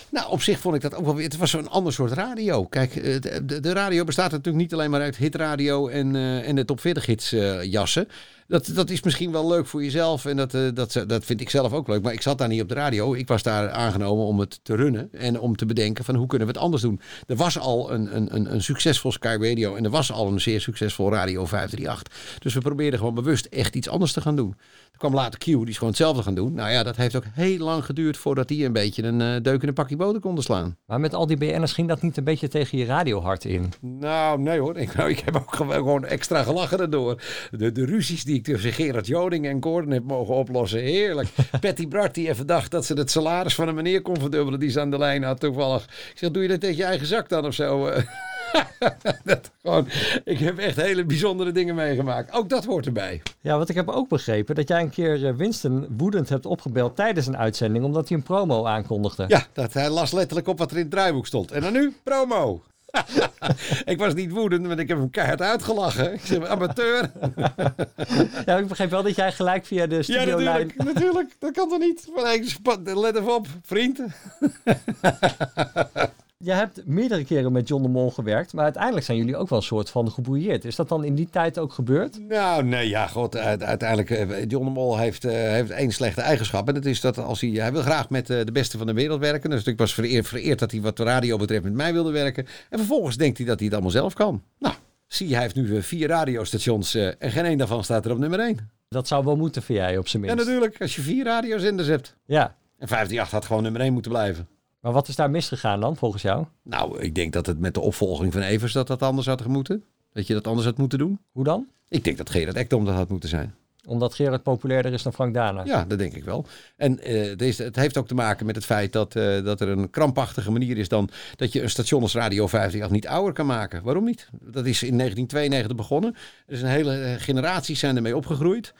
Speaker 3: Nou, op zich vond ik dat ook wel weer. Het was zo'n ander soort radio. Kijk, de, de, radio bestaat natuurlijk niet alleen maar uit hitradio en, en de top 40 hits jassen. Dat, dat is misschien wel leuk voor jezelf en dat, eh, dat, dat vind ik zelf ook leuk. Maar ik zat daar niet op de radio. Ik was daar aangenomen om het te runnen en om te bedenken van hoe kunnen we het anders doen. Er was al een, een, een, een succesvol Sky Radio en er was al een zeer succesvol Radio 538. Dus we probeerden gewoon bewust echt iets anders te gaan doen. Er kwam later Q, die is gewoon hetzelfde gaan doen. Nou ja, dat heeft ook heel lang geduurd voordat die een beetje een eh, deuk in een pakje boter konden slaan.
Speaker 2: Maar met al die BN'ers ging dat niet een beetje tegen je radiohart in?
Speaker 3: Nou, nee hoor. Ik, nou, ik heb ook gewoon- gewoon extra gelachen erdoor. De, de ruzies die ik tussen Gerard Joning en Gordon heb mogen oplossen. Heerlijk. Patty Bart die even dacht dat ze het salaris van een meneer kon verdubbelen die ze aan de lijn had toevallig. Ik zeg, doe je dat uit je eigen zak dan of zo? Dat, gewoon, ik heb echt hele bijzondere dingen meegemaakt. Ook dat hoort erbij.
Speaker 2: Ja, want ik heb ook begrepen dat jij een keer eh, Winston woedend hebt opgebeld tijdens een uitzending, omdat hij een promo aankondigde.
Speaker 3: Ja, dat, hij las letterlijk op wat er in het draaiboek stond. En dan nu, promo. ik was niet woedend, maar ik heb hem keihard uitgelachen. Ik zeg, amateur.
Speaker 2: Ja, ik begreep wel dat jij gelijk via de
Speaker 3: Ja,
Speaker 2: studiolijn...
Speaker 3: natuurlijk, natuurlijk. Dat kan toch niet? Let even op, vriend.
Speaker 2: Je hebt meerdere keren met John de Mol gewerkt, maar uiteindelijk zijn jullie ook wel een soort van gebrouilleerd. Is dat dan in die tijd ook gebeurd?
Speaker 3: Nou, nee, ja, god. uit- Uiteindelijk, eh, John de Mol heeft, eh, heeft één slechte eigenschap. En dat is dat als hij, hij wil graag met eh, de beste van de wereld werken. Dus ik was vereerd, vereerd dat hij wat de radio betreft met mij wilde werken. En vervolgens denkt hij dat hij het allemaal zelf kan. Nou, zie je, hij heeft nu vier radiostations en geen één daarvan staat er op nummer één.
Speaker 2: Dat zou wel moeten voor jij op zijn
Speaker 3: Ja,
Speaker 2: minst.
Speaker 3: natuurlijk. Als je vier radiozenders hebt.
Speaker 2: Ja.
Speaker 3: En 538 had gewoon nummer één moeten blijven.
Speaker 2: Maar wat is daar misgegaan dan, volgens jou?
Speaker 3: Nou, ik denk dat het met de opvolging van Evers dat dat anders had moeten. Dat je dat anders had moeten doen.
Speaker 2: Hoe dan?
Speaker 3: Ik denk dat Gerard Ekdom dat had moeten zijn.
Speaker 2: Omdat Gerard populairder is dan Frank Dana.
Speaker 3: Ja, dat denk ik wel. En eh, het, heeft ook te maken met het feit dat, eh, dat er een krampachtige manier is dan dat je een station als Radio 58 niet ouder kan maken. Waarom niet? Dat is in 1992 begonnen. Er is een hele eh, generaties zijn ermee opgegroeid.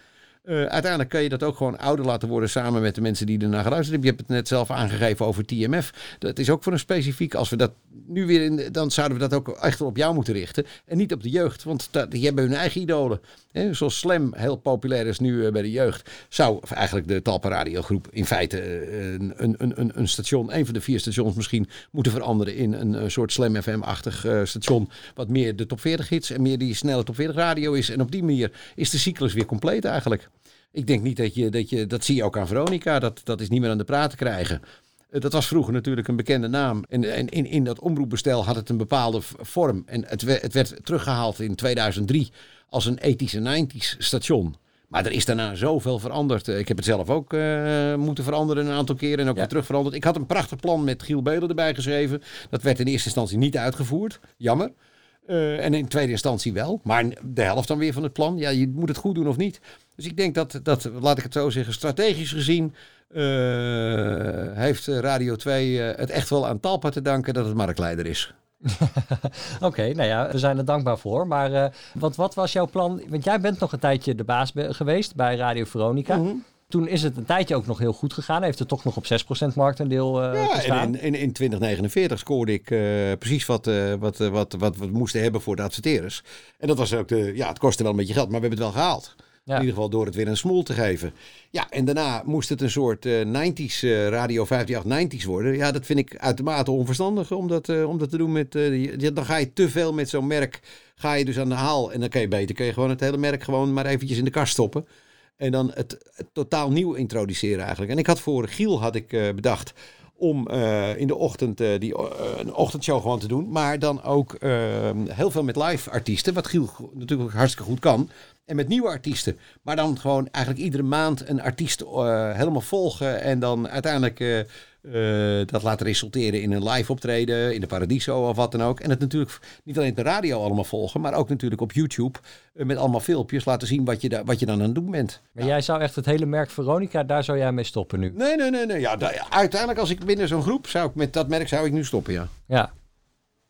Speaker 3: Eh, uiteindelijk kan je dat ook gewoon ouder laten worden samen met de mensen die ernaar geluisterd hebben. Je hebt het net zelf aangegeven over TMF. Dat is ook voor een specifiek. Als we dat nu weer in, dan zouden we dat ook echt op jou moeten richten. En niet op de jeugd, want die hebben hun eigen idolen. Hè, zoals Slam heel populair is nu eh, bij de jeugd, zou eigenlijk de Talpa radiogroep in feite eh, een, een, een, een station, een van de vier stations misschien, moeten veranderen in een, soort Slam FM-achtig station. Wat meer de top 40 hits en meer die snelle top 40 radio is. En op die manier is de cyclus weer compleet eigenlijk. Ik denk niet dat je, dat je, dat zie je ook aan Veronica, dat, dat is niet meer aan de praat te krijgen. Eh, Dat was vroeger natuurlijk een bekende naam. En, en in, in dat omroepbestel had het een bepaalde vorm. En het, we- het werd teruggehaald in 2003 als een 80s en 90s station. Maar er is daarna zoveel veranderd. Eh, Ik heb het zelf ook eh, moeten veranderen een aantal keren en ook weer terug veranderd. Ik had een prachtig plan met Giel Belen erbij geschreven. Dat werd in eerste instantie niet uitgevoerd. Jammer. En in tweede instantie wel. Maar de helft dan weer van het plan. Ja, je moet het goed doen of niet. Dus ik denk dat, dat laat ik het zo zeggen, strategisch gezien eh, heeft Radio 2 eh, het echt wel aan Talpa te danken dat het marktleider is.
Speaker 2: Oké, nou ja, we zijn er dankbaar voor. Maar eh, wat, wat was jouw plan? Want jij bent nog een tijdje de baas geweest bij Radio Veronica.
Speaker 3: Mhm.
Speaker 2: Toen is het een tijdje ook nog heel goed gegaan. Heeft het toch nog op 6% marktendeel eh
Speaker 3: Ja,
Speaker 2: gestaan.
Speaker 3: en in, in, in 2049 scoorde ik precies wat, wat, wat, wat we moesten hebben voor de adverteerders. En dat was ook de, ja, het kostte wel een beetje geld, maar we hebben het wel gehaald. In ieder geval door het weer een smoel te geven. Ja, en daarna moest het een soort eh 90s, eh, Radio 58 90s worden. Ja, dat vind ik uitermate onverstandig om dat, eh, om dat te doen met... eh, dan ga je te veel met zo'n merk, ga je dus aan de haal. En dan kan je beter, kun je gewoon het hele merk gewoon maar eventjes in de kast stoppen. En dan het, totaal nieuw introduceren eigenlijk. En ik had voor Giel had ik eh, bedacht om in de ochtend die, een ochtendshow gewoon te doen. Maar dan ook heel veel met live artiesten. Wat Giel natuurlijk hartstikke goed kan. En met nieuwe artiesten. Maar dan gewoon eigenlijk iedere maand een artiest eh, helemaal volgen. En dan uiteindelijk eh, eh, dat laten resulteren in een live optreden. In de Paradiso of wat dan ook. En het natuurlijk niet alleen op de radio allemaal volgen. Maar ook natuurlijk op YouTube. met allemaal filmpjes laten zien wat je, wat je dan aan het doen bent.
Speaker 2: Maar jij zou echt het hele merk Veronica, daar zou jij mee stoppen nu.
Speaker 3: Nee, nee, nee. nee. Ja, uiteindelijk als ik binnen zo'n groep zou ik met dat merk zou ik nu stoppen, ja.
Speaker 2: Ja.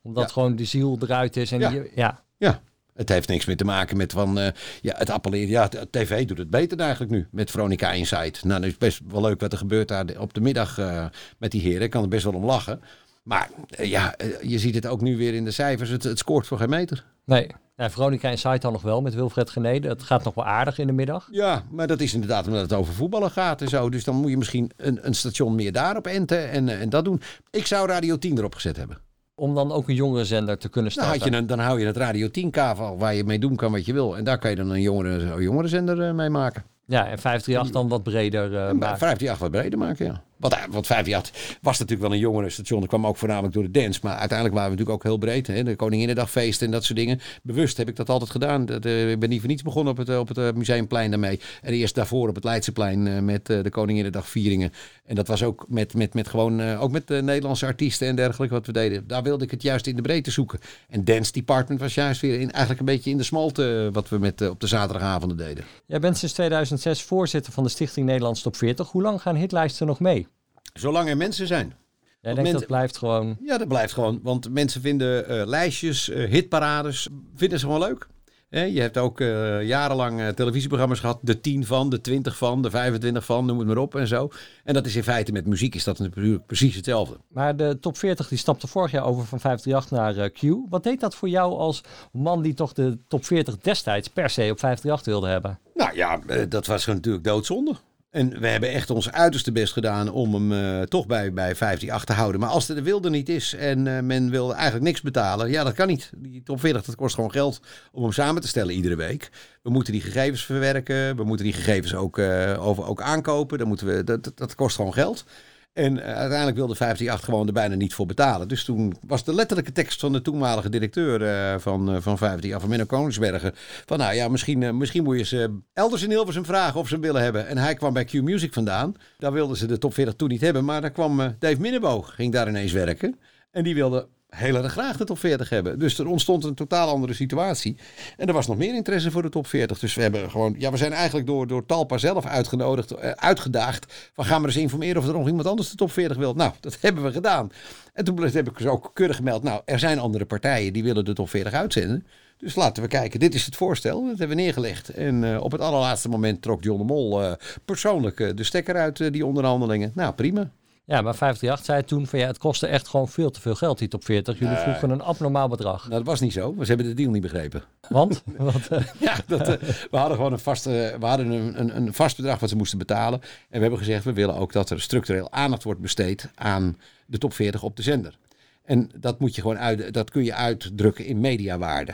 Speaker 2: Omdat gewoon die ziel eruit is. En
Speaker 3: Ja.
Speaker 2: die- ja.
Speaker 3: Ja. Het heeft niks meer te maken met van, eh, ja, het appelleren. Ja, tv doet het beter eigenlijk nu met Veronica Insight. Nou, dat is best wel leuk wat er gebeurt daar op de middag eh, met die heren. Ik kan er best wel om lachen. Maar eh, ja, je ziet het ook nu weer in de cijfers. Het, het scoort voor geen meter.
Speaker 2: Nee. Ja, Veronica Insight dan nog wel met Wilfred Genede. Het gaat nog wel aardig in de middag.
Speaker 3: Ja, maar dat is inderdaad omdat het over voetballen gaat en zo. Dus dan moet je misschien een, een station meer daarop enten en, en dat doen. Ik zou Radio 10 erop gezet hebben.
Speaker 2: Om dan ook een jongere zender te kunnen starten.
Speaker 3: had je een, dan hou je het Radio 10 kavel waar je mee doen kan wat je wil. En daar kan je dan een jongere, een jongerenzender eh, mee maken.
Speaker 2: Ja, en 538 dan wat breder uh,
Speaker 3: En 538 wat breder maken, ja. Want, eh, want 538 was natuurlijk wel een jongerenstation. Dat kwam ook voornamelijk door de dance. Maar uiteindelijk waren we natuurlijk ook heel breed. Hè? De Koninginnedagfeesten en dat soort dingen. Bewust heb ik dat altijd gedaan. Dat, eh, ik ben niet voor niets begonnen op het, eh, op het eh, Museumplein daarmee. En eerst daarvoor op het Leidseplein met de Koninginnedagvieringen. En dat was ook met, met, met gewoon, ook met Nederlandse artiesten en dergelijke wat we deden. Daar wilde ik het juist in de breedte zoeken. En Dance Department was juist weer in, eigenlijk een beetje in de smalte wat we met, op de zaterdagavonden deden.
Speaker 2: Jij bent sinds 2006 voorzitter van de Stichting Nederlands Top 40. Hoe lang gaan hitlijsten nog mee?
Speaker 3: Zolang er mensen zijn.
Speaker 2: Jij denkt dat blijft gewoon...
Speaker 3: Ja, dat blijft gewoon. Want mensen vinden eh, lijstjes, eh, hitparades, vinden ze gewoon leuk. Je hebt ook eh, jarenlang televisieprogramma's gehad. De 10 van, de 20 van, de 25 van, noem het maar op en zo. En dat is in feite met muziek is dat natuurlijk precies hetzelfde.
Speaker 2: Maar de top 40 die stapte vorig jaar over van 538 naar Q. Wat deed dat voor jou als man die toch de top 40 destijds per se op 538 wilde hebben?
Speaker 3: Nou ja, dat was gewoon natuurlijk doodzonde. En we hebben echt ons uiterste best gedaan om hem eh, toch bij, bij 538 te houden. Maar als er de wilde niet is en eh, men wil eigenlijk niks betalen, ja, dat kan niet. Die top 40, dat kost gewoon geld om hem samen te stellen iedere week. We moeten die gegevens verwerken, we moeten die gegevens ook, eh, over, ook aankopen. Dan moeten we, dat, dat kost gewoon geld. En eh, uiteindelijk wilde 538 gewoon er bijna niet voor betalen. Dus toen was de letterlijke tekst van de toenmalige directeur eh, van, eh, van 538, van Menno Koningsbergen. Van nou ja, misschien, misschien moet je ze elders in Hilversum vragen of ze hem willen hebben. En hij kwam bij Q Music vandaan. Daar wilden ze de top 40 toen niet hebben. Maar daar kwam Dave Minneboog, ging daar ineens werken. En die wilde heel erg graag de top 40 hebben. Dus er ontstond een totaal andere situatie. En er was nog meer interesse voor de top 40. Dus we hebben gewoon, ja, we zijn eigenlijk door, door Talpa zelf uitgenodigd, eh, uitgedaagd. Van gaan we eens informeren of er nog iemand anders de top 40 wil. Nou, dat hebben we gedaan. En toen heb ik dus ook keurig gemeld. Nou, er zijn andere partijen die willen de top 40 uitzenden. Dus laten we kijken. Dit is het voorstel. Dat hebben we neergelegd. En eh, op het allerlaatste moment trok John de Mol eh, persoonlijk de stekker uit die onderhandelingen. Nou, prima.
Speaker 2: Ja, maar 538 zei toen van ja, het kostte echt gewoon veel te veel geld, die top 40. Jullie vroegen een abnormaal bedrag.
Speaker 3: Nou, dat was niet zo. Maar ze hebben de deal niet begrepen.
Speaker 2: Want? Wat, eh,
Speaker 3: Ja, dat, eh, we hadden gewoon een vast, eh, we hadden een, een, een vast bedrag wat ze moesten betalen. En we hebben gezegd, we willen ook dat er structureel aandacht wordt besteed aan de top 40 op de zender. En dat, moet je gewoon uit, dat kun je uitdrukken in mediawaarde.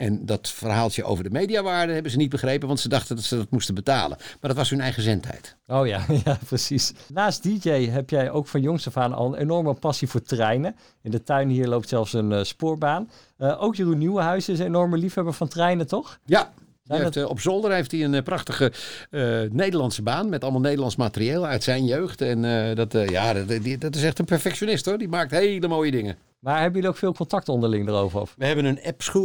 Speaker 3: En dat verhaaltje over de mediawaarde hebben ze niet begrepen, want ze dachten dat ze dat moesten betalen. Maar dat was hun eigen zendtijd.
Speaker 2: Oh ja, ja, precies. Naast DJ heb jij ook van jongs af aan al een enorme passie voor treinen. In de tuin hier loopt zelfs een eh, spoorbaan. Eh, ook Jeroen Nieuwenhuis is een enorme liefhebber van treinen, toch?
Speaker 3: Ja. Heeft, eh, op zolder heeft hij een prachtige Nederlandse baan met allemaal Nederlands materieel uit zijn jeugd. En dat, ja, dat, die- dat is echt een perfectionist hoor. Die maakt hele mooie dingen.
Speaker 2: Maar hebben jullie ook veel contact onderling erover? Of?
Speaker 3: We hebben een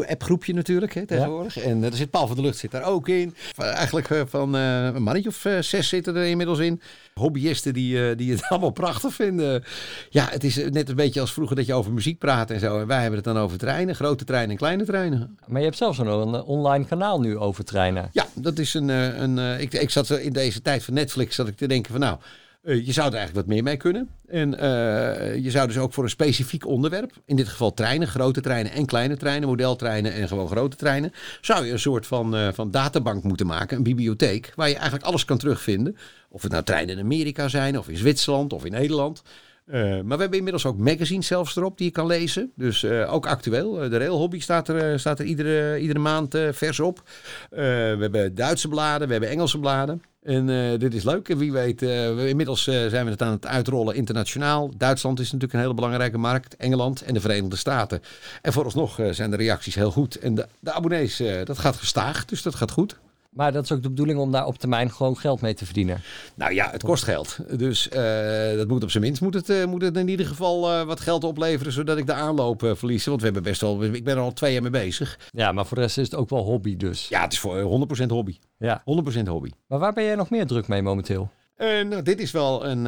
Speaker 3: appgroepje natuurlijk hè, tegenwoordig. En eh, er zit Paul van der Lucht zit daar ook in. Eigenlijk eh, van eh, een mannetje of zes zitten er inmiddels in. Hobbyisten die, die het allemaal prachtig vinden. Ja, het is net een beetje als vroeger dat je over muziek praat en zo. En wij hebben het dan over treinen. Grote treinen en kleine treinen.
Speaker 2: Maar je hebt zelfs een, een online kanaal nu over treinen.
Speaker 3: Ja, dat is een. een ik, ik zat in deze tijd van Netflix zat ik te denken van nou. Eh, je zou er eigenlijk wat meer mee kunnen. En eh, je zou dus ook voor een specifiek onderwerp, in dit geval treinen, grote treinen en kleine treinen, modeltreinen en gewoon grote treinen, zou je een soort van, eh, van databank moeten maken, een bibliotheek, waar je eigenlijk alles kan terugvinden. Of het nou treinen in Amerika zijn, of in Zwitserland, of in Nederland. Eh, maar we hebben inmiddels ook magazines zelfs erop die je kan lezen. Dus eh, ook actueel. Eh, de Rail Hobby staat er, staat er iedere, iedere maand vers op. We hebben Duitse bladen, we hebben Engelse bladen. En dit is leuk. En wie weet, we, inmiddels zijn we het aan het uitrollen internationaal. Duitsland is natuurlijk een hele belangrijke markt. Engeland en de Verenigde Staten. En vooralsnog zijn de reacties heel goed. En de, de abonnees, dat gaat gestaag. Dus dat gaat goed.
Speaker 2: Maar dat is ook de bedoeling om daar op termijn gewoon geld mee te verdienen.
Speaker 3: Nou ja, het kost geld. Dus eh, dat moet op zijn minst moet het, eh, moet het in ieder geval eh, wat geld opleveren, zodat ik de aanloop verlies. Want we hebben best wel, ik ben er al twee jaar mee bezig.
Speaker 2: Ja, maar voor de rest is het ook wel hobby dus.
Speaker 3: Ja, het is voor eh, 100% hobby.
Speaker 2: Ja.
Speaker 3: 100% hobby.
Speaker 2: Maar waar ben jij nog meer druk mee momenteel?
Speaker 3: Nou, dit is wel een.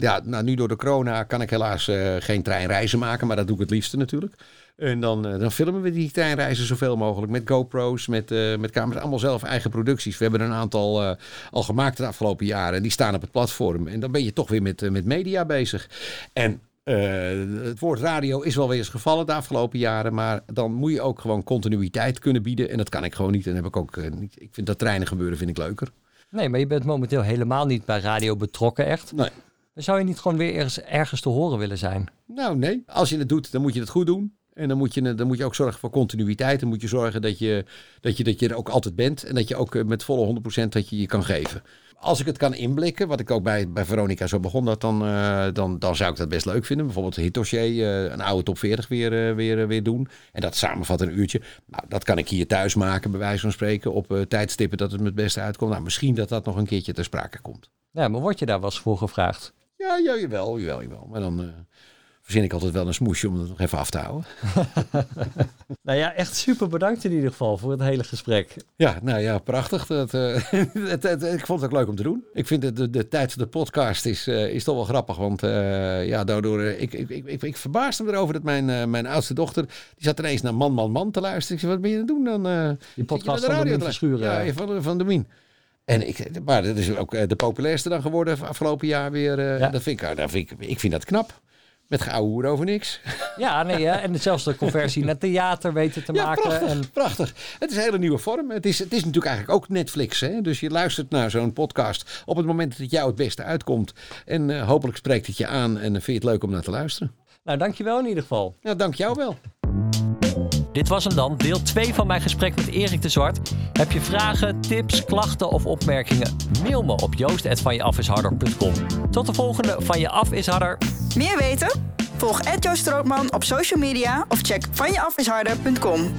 Speaker 3: ja, nou, nu door de corona kan ik helaas geen treinreizen maken, maar dat doe ik het liefste natuurlijk. En dan, eh, dan filmen we die treinreizen zoveel mogelijk met GoPro's, met, eh, met camera's. Allemaal zelf eigen producties. We hebben er een aantal eh, al gemaakt de afgelopen jaren. En die staan op het platform. En dan ben je toch weer met, met media bezig. En het woord radio is wel weer eens gevallen de afgelopen jaren. Maar dan moet je ook gewoon continuïteit kunnen bieden. En dat kan ik gewoon niet. En heb ik ook niet. Ik vind dat treinen gebeuren vind ik leuker.
Speaker 2: Nee, maar je bent momenteel helemaal niet bij radio betrokken echt.
Speaker 3: Nee.
Speaker 2: Dan zou je niet gewoon weer ergens, ergens te horen willen zijn?
Speaker 3: Nou, nee. Als je het doet, dan moet je het goed doen. En dan moet je, dan moet je ook zorgen voor continuïteit. Dan moet je zorgen dat je, dat je, dat je er ook altijd bent. En dat je ook eh, met volle 100% dat je je kan geven. Als ik het kan inblikken, wat ik ook bij, bij Veronica zo begon, dat dan, eh, dan, dan zou ik dat best leuk vinden. Bijvoorbeeld een eh, een oude top 40 weer, weer, weer doen. En dat samenvatten een uurtje. Nou, dat kan ik hier thuis maken, bij wijze van spreken, op tijdstippen dat het me het beste uitkomt. Nou, misschien dat dat nog een keertje ter sprake komt.
Speaker 2: Ja, maar word je daar wel eens voor gevraagd?
Speaker 3: Ja, ja jawel, jawel, jawel. Maar dan verzin ik altijd wel een smoesje om het nog even af te houden.
Speaker 2: Nou ja, echt super bedankt in ieder geval voor het hele gesprek.
Speaker 3: Ja, nou ja, prachtig. Dat, eh, het, het- ik vond het ook leuk om te doen. Ik vind de, de tijd van de podcast is, eh, is toch wel grappig. Want eh, ja, daardoor, ik, ik, ik, ik, ik verbaasde me erover dat mijn, mijn oudste dochter, die zat ineens naar Man, Man, Man te luisteren. Ik zei, wat ben je aan het doen dan? je
Speaker 2: podcast
Speaker 3: naar
Speaker 2: van Verschuren.
Speaker 3: luisteren? Ja, van, van Domien. En ik, maar dat is ook de populairste dan geworden afgelopen jaar weer. dat vind ik, dat vind ik, ik vind dat knap. Met geouwe over niks.
Speaker 2: Ja, nee, hè? en zelfs de conversie naar theater weten te
Speaker 3: Ja,
Speaker 2: maken.
Speaker 3: prachtig,
Speaker 2: En
Speaker 3: prachtig. Het is een hele nieuwe vorm. Het is, het is natuurlijk eigenlijk ook Netflix. Hè? Dus je luistert naar zo'n podcast op het moment dat het jou het beste uitkomt. En eh, hopelijk spreekt het je aan en vind je het leuk om naar te luisteren.
Speaker 2: nou, dankjewel in ieder geval.
Speaker 3: Ja, dank jou wel.
Speaker 2: Dit was hem dan, deel 2 van mijn gesprek met Erik de Zwart. Heb je vragen, tips, klachten of opmerkingen? Mail me op joost.vanjeafisharder.com. Tot de volgende Van Je Af is Harder.
Speaker 1: Meer weten? Volg Joost op social media of check vanjeafisharder.com.